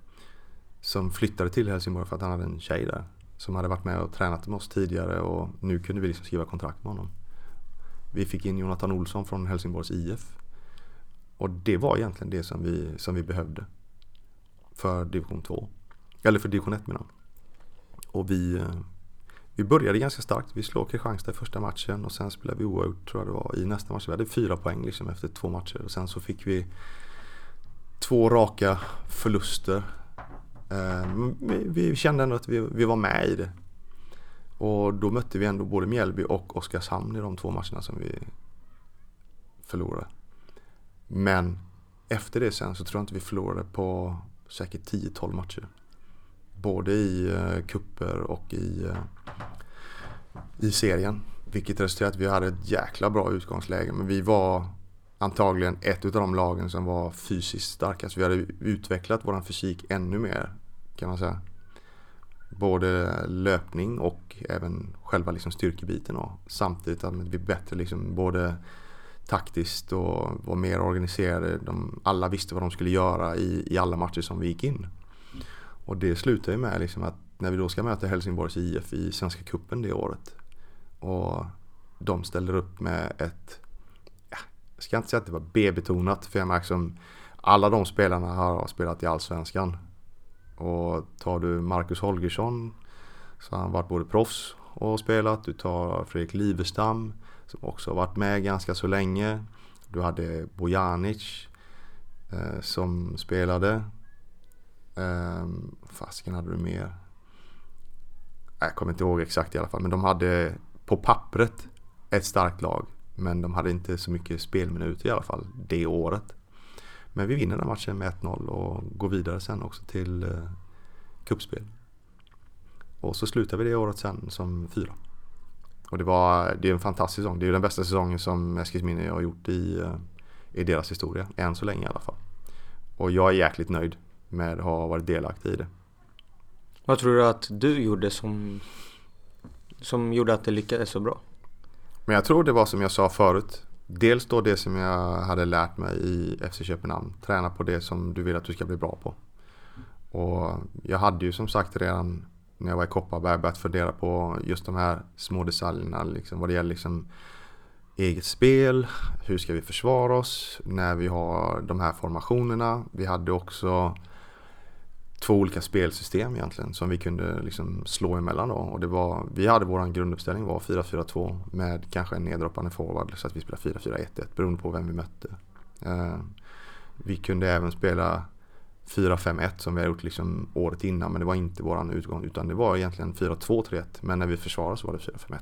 som flyttade till Helsingborg för att han hade en tjej där. Som hade varit med och tränat med oss tidigare och nu kunde vi liksom skriva kontrakt med honom. Vi fick in Jonathan Olsson från Helsingborgs IF. Och det var egentligen det som vi, som vi behövde. För division 2. Eller för division 1 menar Och vi, eh, vi började ganska starkt. Vi slog Kristianstad i första matchen och sen spelade vi oavgjort tror jag det var i nästa match. Vi hade fyra poäng liksom efter två matcher och sen så fick vi två raka förluster. Eh, vi, vi kände ändå att vi, vi var med i det. Och då mötte vi ändå både Mjällby och Oskarshamn i de två matcherna som vi förlorade. Men efter det sen så tror jag inte vi förlorade på säkert 10-12 matcher. Både i uh, kupper och i, eh, i serien. Vilket resulterade i att vi hade ett jäkla bra utgångsläge. Men vi var antagligen ett av de lagen som var fysiskt starkast. Vi hade utvecklat vår fysik ännu mer kan man säga. Både löpning och även själva liksom styrkebiten. Och samtidigt att vi blir bättre liksom både taktiskt och var mer organiserade. De, alla visste vad de skulle göra i, i alla matcher som vi gick in. Och det slutar ju med liksom att när vi då ska möta Helsingborgs IF i Svenska Kuppen det året. Och de ställer upp med ett, jag ska inte säga att det var B-betonat för jag märker som alla de spelarna har spelat i Allsvenskan. Och tar du Marcus Holgersson så har han varit både proffs och spelat. Du tar Fredrik Livestam som också har varit med ganska så länge. Du hade Bojanic eh, som spelade. Eh, fasken hade du mer? Jag kommer inte ihåg exakt i alla fall. Men de hade på pappret ett starkt lag. Men de hade inte så mycket spelminuter i alla fall det året. Men vi vinner den matchen med 1-0 och går vidare sen också till eh, kuppspel. Och så slutar vi det året sen som fyra. Och det var, det är en fantastisk säsong. Det är den bästa säsongen som Eskilsminne har gjort i, eh, i deras historia. Än så länge i alla fall. Och jag är jäkligt nöjd med att ha varit delaktig i det. Vad tror du att du gjorde som, som gjorde att det lyckades så bra? Men jag tror det var som jag sa förut. Dels då det som jag hade lärt mig i FC Köpenhamn. Träna på det som du vill att du ska bli bra på. Och jag hade ju som sagt redan när jag var i Kopparberg börjat fundera på just de här små detaljerna. Liksom, vad det gäller liksom eget spel, hur ska vi försvara oss när vi har de här formationerna. Vi hade också två olika spelsystem egentligen som vi kunde liksom slå emellan då. Och det var, vi hade vår grunduppställning var 4-4-2 med kanske en neddroppande forward så att vi spelade 4-4-1-1 beroende på vem vi mötte. Eh, vi kunde även spela 4-5-1 som vi har gjort liksom året innan men det var inte vår utgång utan det var egentligen 4-2-3-1 men när vi försvarade så var det 4-5-1.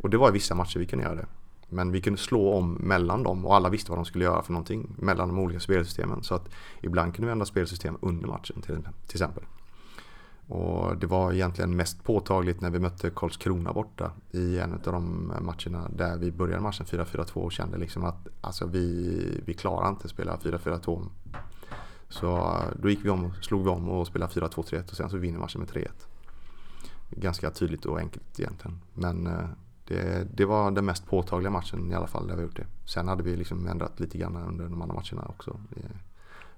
Och det var i vissa matcher vi kunde göra det. Men vi kunde slå om mellan dem och alla visste vad de skulle göra för någonting mellan de olika spelsystemen. Så att ibland kunde vi ändra spelsystem under matchen till, till exempel. Och det var egentligen mest påtagligt när vi mötte Karlskrona borta i en av de matcherna där vi började matchen 4-4-2 och kände liksom att alltså vi, vi klarar inte att spela 4-4-2. Så då gick vi om, slog vi om och spelade 4-2-3-1 och sen så vinner matchen med 3-1. Ganska tydligt och enkelt egentligen. Men eh, det, det, var den mest påtagliga matchen i alla fall där vi gjort det. Sen hade vi liksom ändrat lite grann under de andra matcherna också.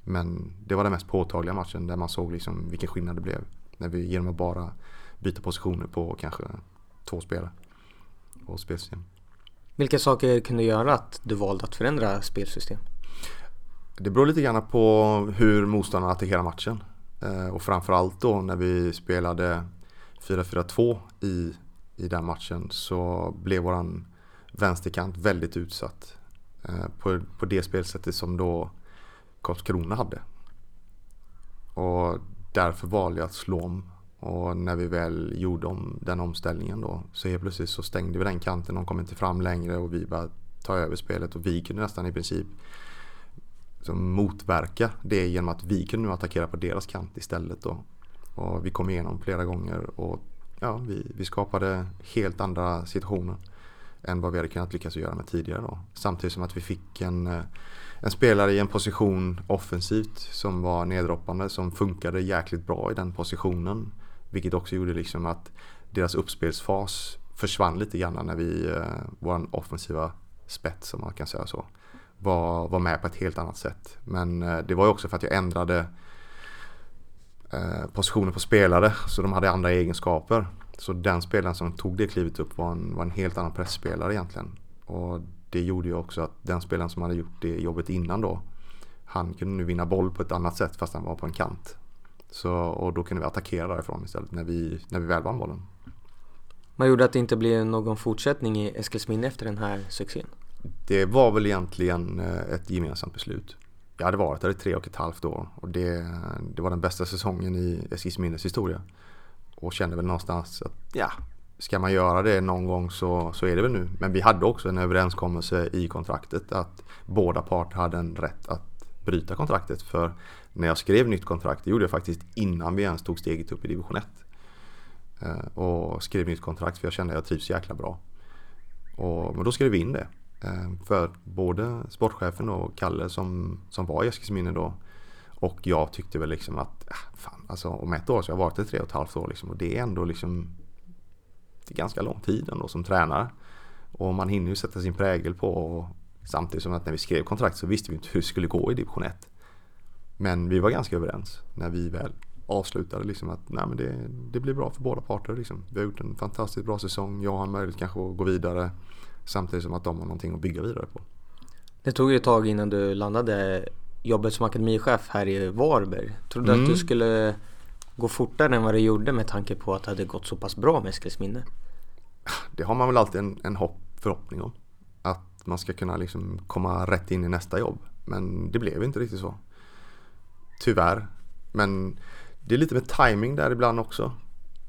Men det var den mest påtagliga matchen där man såg liksom vilken skillnad det blev. När vi genom att bara byta positioner på kanske två spelare och spelsystem. Vilka saker kunde göra att du valde att förändra spelsystem? Det beror lite grann på hur motståndarna attackerar matchen. Eh, och framförallt då när vi spelade 4-4-2 i, i den matchen så blev våran vänsterkant väldigt utsatt. Eh, på, på det spelsättet som då Karlskrona hade. Och därför valde jag att slå om. Och när vi väl gjorde om den omställningen då så helt plötsligt så stängde vi den kanten. De kom inte fram längre och vi bara ta över spelet och vi kunde nästan i princip motverka det genom att vi kunde nu attackera på deras kant istället då. Och vi kom igenom flera gånger och ja, vi, vi skapade helt andra situationer än vad vi hade kunnat lyckas göra med tidigare då. Samtidigt som att vi fick en eh, en spelare i en position offensivt som var neddroppande som funkade jäkligt bra i den positionen. Vilket också gjorde liksom att deras uppspelsfas försvann lite grann när vi, eh, vår offensiva spets om man kan säga så, var, var med på ett helt annat sätt. Men eh, det var ju också för att jag ändrade positioner på spelare så de hade andra egenskaper. Så den spelaren som tog det klivet upp var en, var en helt annan pressspelare egentligen. Och det gjorde ju också att den spelaren som hade gjort det jobbet innan då han kunde nu vinna boll på ett annat sätt fast han var på en kant. Så, och då kunde vi attackera därifrån istället när vi, när vi väl vann bollen. Vad gjorde att det inte blev någon fortsättning i Eskilsminne efter den här succén? Det var väl egentligen eh, ett gemensamt beslut. Jag hade varit där i tre och ett halvt år och det, det var den bästa säsongen i Eskilsminnes historia. Och kände väl någonstans att ja, ska man göra det någon gång så, så är det väl nu. Men vi hade också en överenskommelse i kontraktet att båda parter hade en rätt att bryta kontraktet. För när jag skrev nytt kontrakt, det gjorde jag faktiskt innan vi ens tog steget upp i division 1. Eh, och skrev nytt kontrakt för jag kände att jag trivs jäkla bra. Och, men då skrev vi in det. Eh, för både sportchefen och Kalle som, som var i Eskilsminne då och jag tyckte väl liksom att, äh, fan alltså om ett år så har jag varit i tre och ett halvt år liksom och det är ändå liksom det är ganska lång tid ändå som tränare. Och man hinner ju sätta sin prägel på och samtidigt som att när vi skrev kontrakt så visste vi inte [laughs] hur det skulle gå i division 1. Men vi var ganska överens när vi väl avslutade liksom att nej, men det, det blir bra för båda parter. Liksom. Vi har gjort en fantastiskt bra säsong. Jag har möjlighet kanske att gå vidare samtidigt som att de har någonting att bygga vidare på. Det tog ju ett tag innan du landade jobbet som akademichef här i Varberg. Trodde du mm. att du skulle gå fortare än vad det gjorde med tanke på att det hade gått så pass bra med Eskilsminne? Det har man väl alltid en, en hopp, förhoppning om. Att man ska kunna liksom komma rätt in i nästa jobb. Men det blev inte riktigt så. Tyvärr. Men det är lite med timing där ibland också.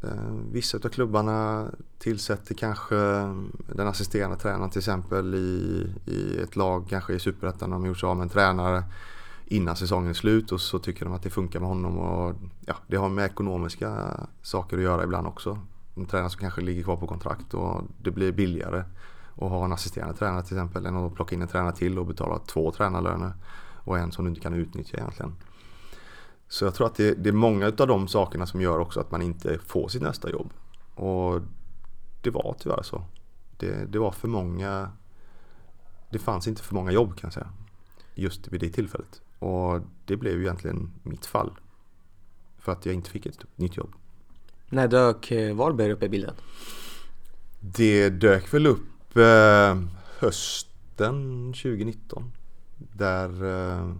Eh, vissa av klubbarna tillsätter kanske eh, den assisterande tränaren till exempel i, i ett lag, kanske i Superettan. De har gjort sig av med en tränare innan säsongen är slut och så tycker de att det funkar med honom. Och, ja, det har med ekonomiska saker att göra ibland också. En tränare som kanske ligger kvar på kontrakt och det blir billigare att ha en assisterande tränare till exempel än att plocka in en tränare till och betala två tränarlöner och en som du inte kan utnyttja egentligen. Så jag tror att det, det är många av de sakerna som gör också att man inte får sitt nästa jobb. Och det var tyvärr så. Det, det var för många Det fanns inte för många jobb kan jag säga. Just vid det tillfället. Och det blev ju egentligen mitt fall. För att jag inte fick ett nytt jobb. När dök eh, Varberg upp i bilden? Det dök väl upp eh, hösten 2019. Där eh,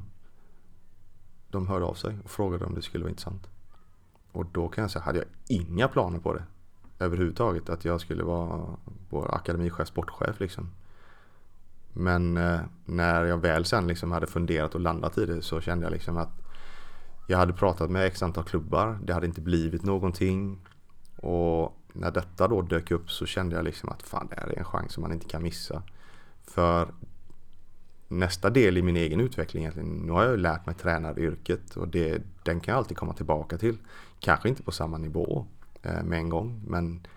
de hörde av sig och frågade om det skulle vara intressant. Och då kan jag säga, hade jag inga planer på det överhuvudtaget. Att jag skulle vara vår akademichef, sportchef liksom. Men eh, när jag väl sen liksom hade funderat och landat i det så kände jag liksom att Jag hade pratat med x antal klubbar, det hade inte blivit någonting. Och när detta då dök upp så kände jag liksom att fan det här är en chans som man inte kan missa. För nästa del i min egen utveckling egentligen, nu har jag ju lärt mig tränaryrket och det, den kan jag alltid komma tillbaka till. Kanske inte på samma nivå eh, med en gång, men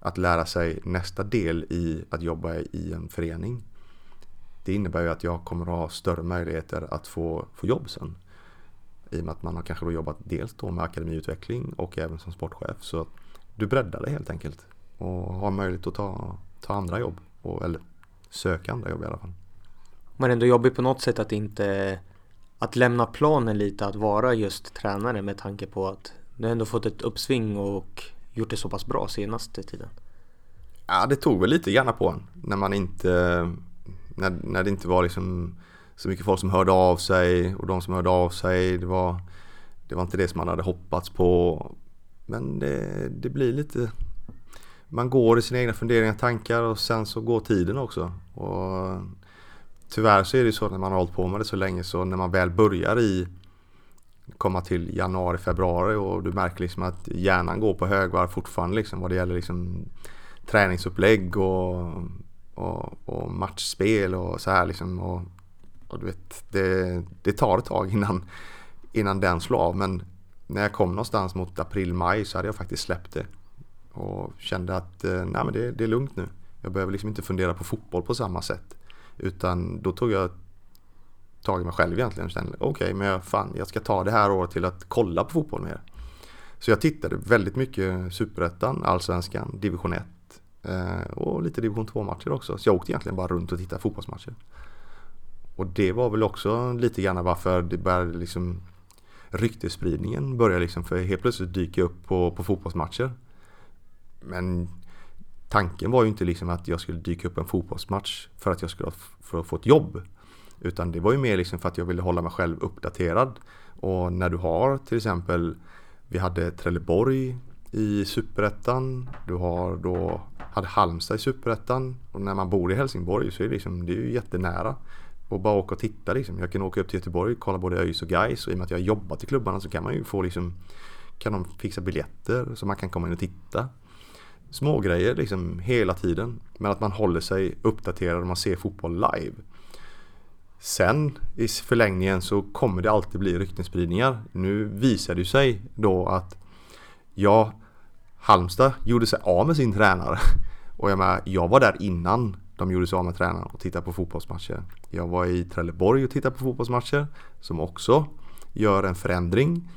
att lära sig nästa del i att jobba i en förening. Det innebär ju att jag kommer att ha större möjligheter att få, få jobb sen. I och med att man har kanske då jobbat dels då med akademiutveckling och även som sportchef. Så du breddar det helt enkelt. Och har möjlighet att ta, ta andra jobb. Och, eller söka andra jobb i alla fall. Men ändå jobbigt på något sätt att inte att lämna planen lite att vara just tränare med tanke på att du ändå fått ett uppsving och gjort det så pass bra senaste tiden? Ja, det tog väl lite grann på en när man inte när, när det inte var liksom så mycket folk som hörde av sig och de som hörde av sig det var det var inte det som man hade hoppats på men det, det blir lite man går i sina egna funderingar och tankar och sen så går tiden också och tyvärr så är det så när man har hållit på med det så länge så när man väl börjar i komma till januari, februari och du märker liksom att hjärnan går på högvarv fortfarande liksom vad det gäller liksom träningsupplägg och, och, och matchspel och så här liksom och, och du vet det, det tar ett tag innan, innan den slår av men när jag kom någonstans mot april-maj så hade jag faktiskt släppt det och kände att eh, nej men det, det är lugnt nu. Jag behöver liksom inte fundera på fotboll på samma sätt. Utan då tog jag tag i mig själv egentligen och kände okej okay, men jag, fan, jag ska ta det här året till att kolla på fotboll mer. Så jag tittade väldigt mycket Superettan, Allsvenskan, Division 1 eh, och lite Division 2 matcher också. Så jag åkte egentligen bara runt och tittade fotbollsmatcher. Och det var väl också lite grann varför det började liksom ryktesspridningen började liksom för helt plötsligt dyka upp på, på fotbollsmatcher. Men tanken var ju inte liksom att jag skulle dyka upp en fotbollsmatch för att jag skulle för att få ett jobb. Utan det var ju mer liksom för att jag ville hålla mig själv uppdaterad. Och när du har till exempel Vi hade Trelleborg i Superettan. Du har då hade Halmstad i Superettan. Och när man bor i Helsingborg så är det, liksom, det är ju jättenära. Och bara åka och titta liksom. Jag kan åka upp till Göteborg och kolla både ÖIS och Gais och i och med att jag har jobbat i klubbarna så kan man ju få liksom Kan de fixa biljetter så man kan komma in och titta små grejer liksom hela tiden. Men att man håller sig uppdaterad och man ser fotboll live. Sen i förlängningen så kommer det alltid bli ryktesspridningar. Nu visar det sig då att ja, Halmstad gjorde sig av med sin tränare. [laughs] Och jag, med, jag var där innan de gjorde sig av med tränaren och tittade på fotbollsmatcher. Jag var i Trelleborg och tittade på fotbollsmatcher som också gör en förändring.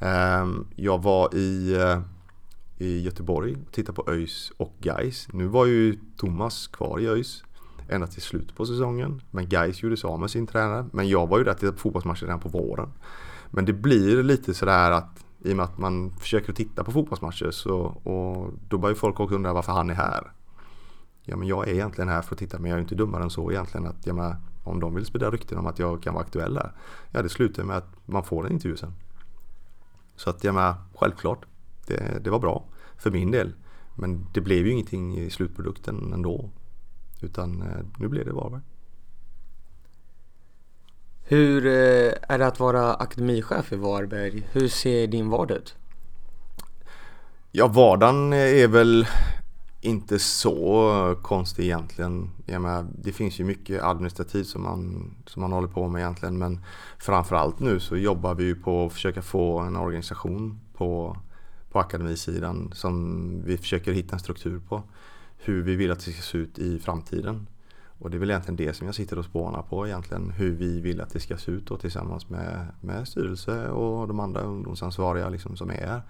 Ehm, jag var i eh, i Göteborg och tittade på ÖIS och Geis. Nu var ju Thomas kvar i ÖIS ända till slutet på säsongen. Men Geis gjorde sig av med sin tränare. Men jag var ju där och tittade på fotbollsmatcher redan på våren. Men det blir lite sådär att i och med att man försöker titta på fotbollsmatcher så och då börjar folk också undra varför han är här. Ja men jag är egentligen här för att titta men jag är inte dummare än så egentligen att jag med, om de vill sprida rykten om att jag kan vara aktuell här. Ja det slutar med att man får en intervju sen. Så att jag menar, självklart det, det var bra för min del. Men det blev ju ingenting i slutprodukten ändå. Utan eh, nu blev det Varberg. Hur eh, är det att vara akademichef i Varberg? Hur ser din vardag ut? Ja, vardagen är väl inte så konstig egentligen. Jag menar, det finns ju mycket administrativt som man, som man håller på med egentligen. Men framförallt nu så jobbar vi ju på att försöka få en organisation på på akademisidan som vi försöker hitta en struktur på. Hur vi vill att det ska se ut i framtiden. Och det är väl egentligen det som jag sitter och spånar på egentligen. Hur vi vill att det ska se ut då, tillsammans med, med styrelse och de andra ungdomsansvariga liksom som är här.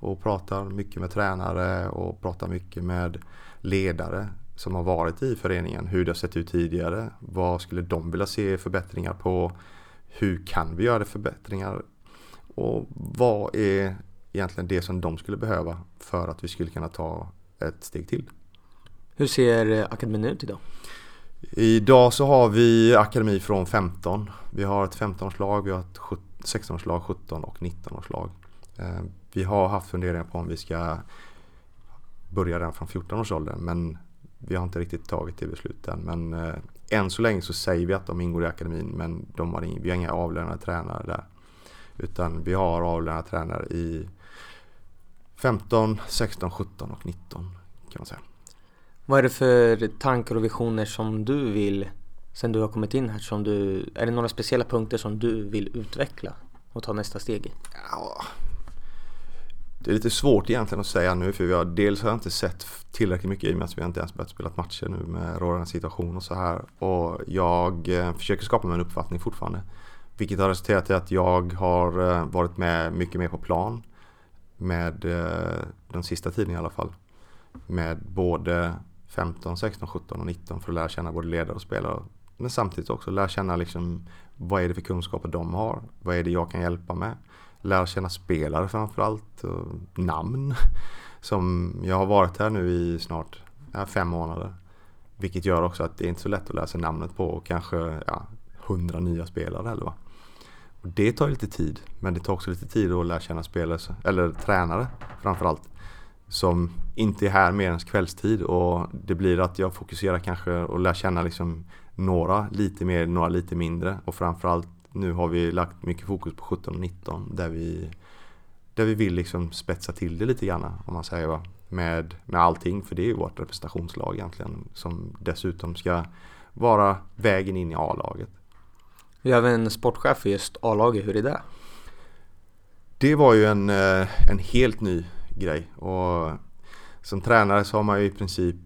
Och pratar mycket med tränare och pratar mycket med ledare som har varit i föreningen. Hur det har sett ut tidigare. Vad skulle de vilja se förbättringar på? Hur kan vi göra förbättringar? Och vad är egentligen det som de skulle behöva för att vi skulle kunna ta ett steg till. Hur ser akademin ut idag? Idag så har vi akademi från 15. Vi har ett 15-årslag, vi har ett 16-årslag, 17 och 19-årslag. Eh, vi har haft funderingar på om vi ska börja redan från 14-årsåldern men vi har inte riktigt tagit det beslutet än. Men eh, än så länge så säger vi att de ingår i akademin men de har, vi har inga avlönade tränare där. Utan vi har avlönade tränare i 15, 16, 17 och 19 kan man säga. Vad är det för tankar och visioner som du vill sen du har kommit in här som du, är det några speciella punkter som du vill utveckla och ta nästa steg i? Ja, det är lite svårt egentligen att säga nu för vi har, dels har jag inte sett tillräckligt mycket i och med att vi inte ens börjat spela matcher nu med rådande situation och så här. Och jag eh, försöker skapa mig en uppfattning fortfarande. Vilket har resulterat i att jag har eh, varit med mycket mer på plan. Med eh, den sista tiden i alla fall. Med både 15, 16, 17 och 19 för att lära känna både ledare och spelare. Men samtidigt också lära känna liksom vad är det för kunskaper de har? Vad är det jag kan hjälpa med? Lära känna spelare framförallt. Och namn. [laughs] Som jag har varit här nu i snart fem månader. Vilket gör också att det är inte så lätt att lära sig namnet på kanske ja, hundra nya spelare eller va. Och det tar lite tid. Men det tar också lite tid att lära känna spelare, eller tränare framförallt. Som inte är här mer än kvällstid och det blir att jag fokuserar kanske och lär känna liksom några lite mer, några lite mindre och framförallt nu har vi lagt mycket fokus på 17 och 19 där vi, där vi vill liksom spetsa till det lite grann om man säger va. Med, med allting för det är ju vårt representationslag egentligen som dessutom ska vara vägen in i A-laget. Vi har en sportchef för just A-laget, hur är det? Det var ju en, eh, en helt ny grej och som tränare så har man ju i princip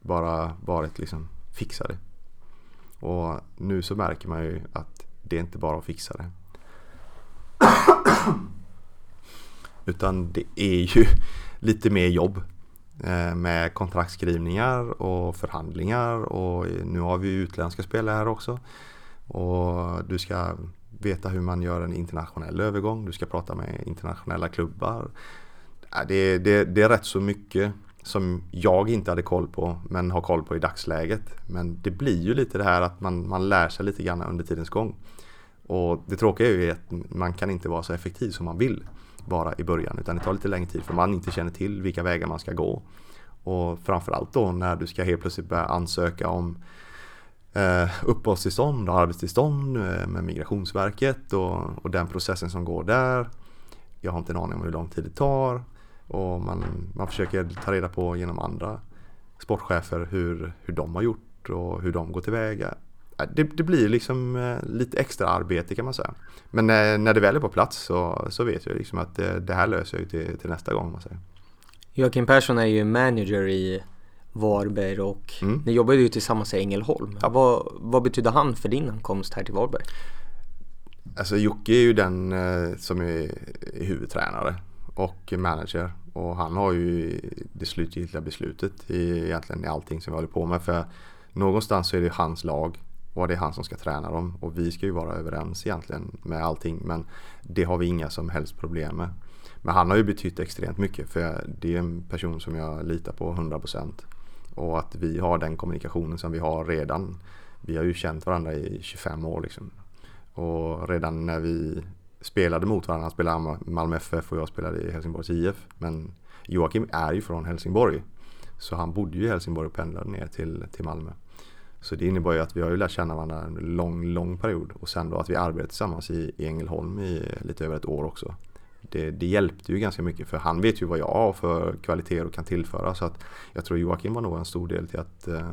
bara varit liksom fixare. Och nu så märker man ju att det är inte bara att fixa det. [coughs] Utan det är ju [laughs] lite mer jobb eh, med kontraktskrivningar och förhandlingar och nu har vi utländska spelare här också. Och du ska veta hur man gör en internationell övergång, du ska prata med internationella klubbar. Äh, det, det, det är rätt så mycket som jag inte hade koll på men har koll på i dagsläget. Men det blir ju lite det här att man, man lär sig lite grann under tidens gång. Och det tråkiga är ju att man kan inte vara så effektiv som man vill vara i början utan det tar lite längre tid för man inte känner till vilka vägar man ska gå. Och framförallt då när du ska helt plötsligt börja ansöka om eh, uppehållstillstånd och arbetstillstånd eh, med Migrationsverket och, och den processen som går där. Jag har inte en aning om hur lång tid det tar och man, man försöker ta reda på genom andra sportchefer hur, hur de har gjort och hur de går tillväga. Det, det blir liksom eh, lite extra arbete kan man säga. Men när, när det väl är på plats så, så vet jag liksom att det, det här löser jag till, till nästa gång. Man säger. Joakim Persson är ju manager i Varberg och mm. ni jobbade ju tillsammans i Ängelholm. Ja. Vad, vad betyder han för din ankomst här till Varberg? Alltså Jocke är ju den eh, som är huvudtränare och manager. Och han har ju det slutgiltiga beslutet i, egentligen i allting som vi håller på med. För någonstans så är det hans lag och det är han som ska träna dem. Och vi ska ju vara överens egentligen med allting. Men det har vi inga som helst problem med. Men han har ju betytt extremt mycket för det är en person som jag litar på 100%. Och att vi har den kommunikationen som vi har redan. Vi har ju känt varandra i 25 år liksom. Och redan när vi spelade mot varandra. Han spelade Malmö FF och jag spelade i Helsingborgs IF. Men Joakim är ju från Helsingborg. Så han bodde ju i Helsingborg och pendlade ner till, till Malmö. Så det innebar ju att vi har ju lärt känna varandra en lång, lång period. Och sen då att vi arbetade tillsammans i, i Ängelholm i lite över ett år också. Det, det, hjälpte ju ganska mycket för han vet ju vad jag har för kvaliteter och kan tillföra. Så att jag tror Joakim var nog en stor del till att eh,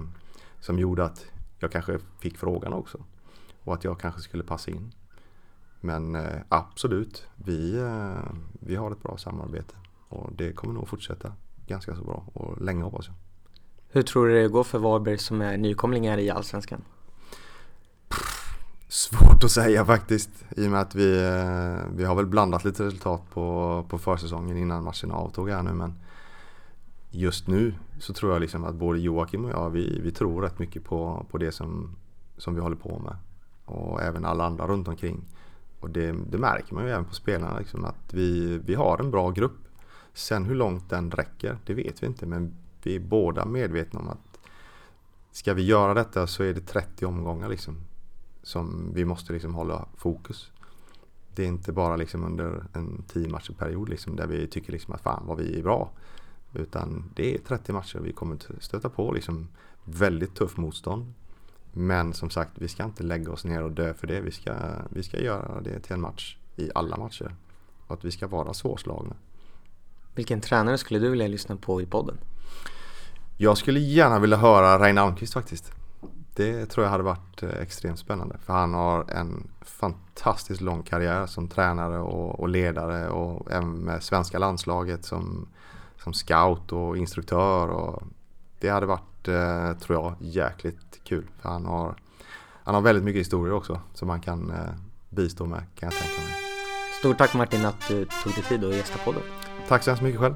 som gjorde att jag kanske fick frågan också. Och att jag kanske skulle passa in. Men eh, absolut, vi, eh, vi har ett bra samarbete och det kommer nog fortsätta ganska så bra och länge hoppas jag. Hur tror du det går för Varberg som är nykomlingar i Allsvenskan? Svårt att säga faktiskt i och med att vi, eh, vi har väl blandat lite resultat på, på försäsongen innan matchen avtog här nu men just nu så tror jag liksom att både Joakim och jag vi, vi tror rätt mycket på, på det som, som vi håller på med och även alla andra runt omkring. Och det, det märker man ju även på spelarna liksom, att vi, vi har en bra grupp. Sen hur långt den räcker, det vet vi inte. Men vi är båda medvetna om att ska vi göra detta så är det 30 omgångar liksom. Som vi måste liksom hålla fokus. Det är inte bara liksom under en 10 matcher period liksom, där vi tycker liksom att fan vad vi är bra. Utan det är 30 matcher vi kommer stöta på liksom väldigt tuff motstånd. Men som sagt, vi ska inte lägga oss ner och dö för det. Vi ska, vi ska göra det till en match i alla matcher. Och att vi ska vara svårslagna. Vilken tränare skulle du vilja lyssna på i podden? Jag skulle gärna vilja höra Reine Almqvist faktiskt. Det tror jag hade varit eh, extremt spännande. För han har en fantastiskt lång karriär som tränare och, och ledare och även med svenska landslaget som, som scout och instruktör. Och det hade varit, eh, tror jag, jäkligt kul. För han har, han har väldigt mycket historier också som man kan eh, bistå med kan jag tänka mig. Stort tack Martin att du tog dig tid att gästa podden. Tack så hemskt mycket själv.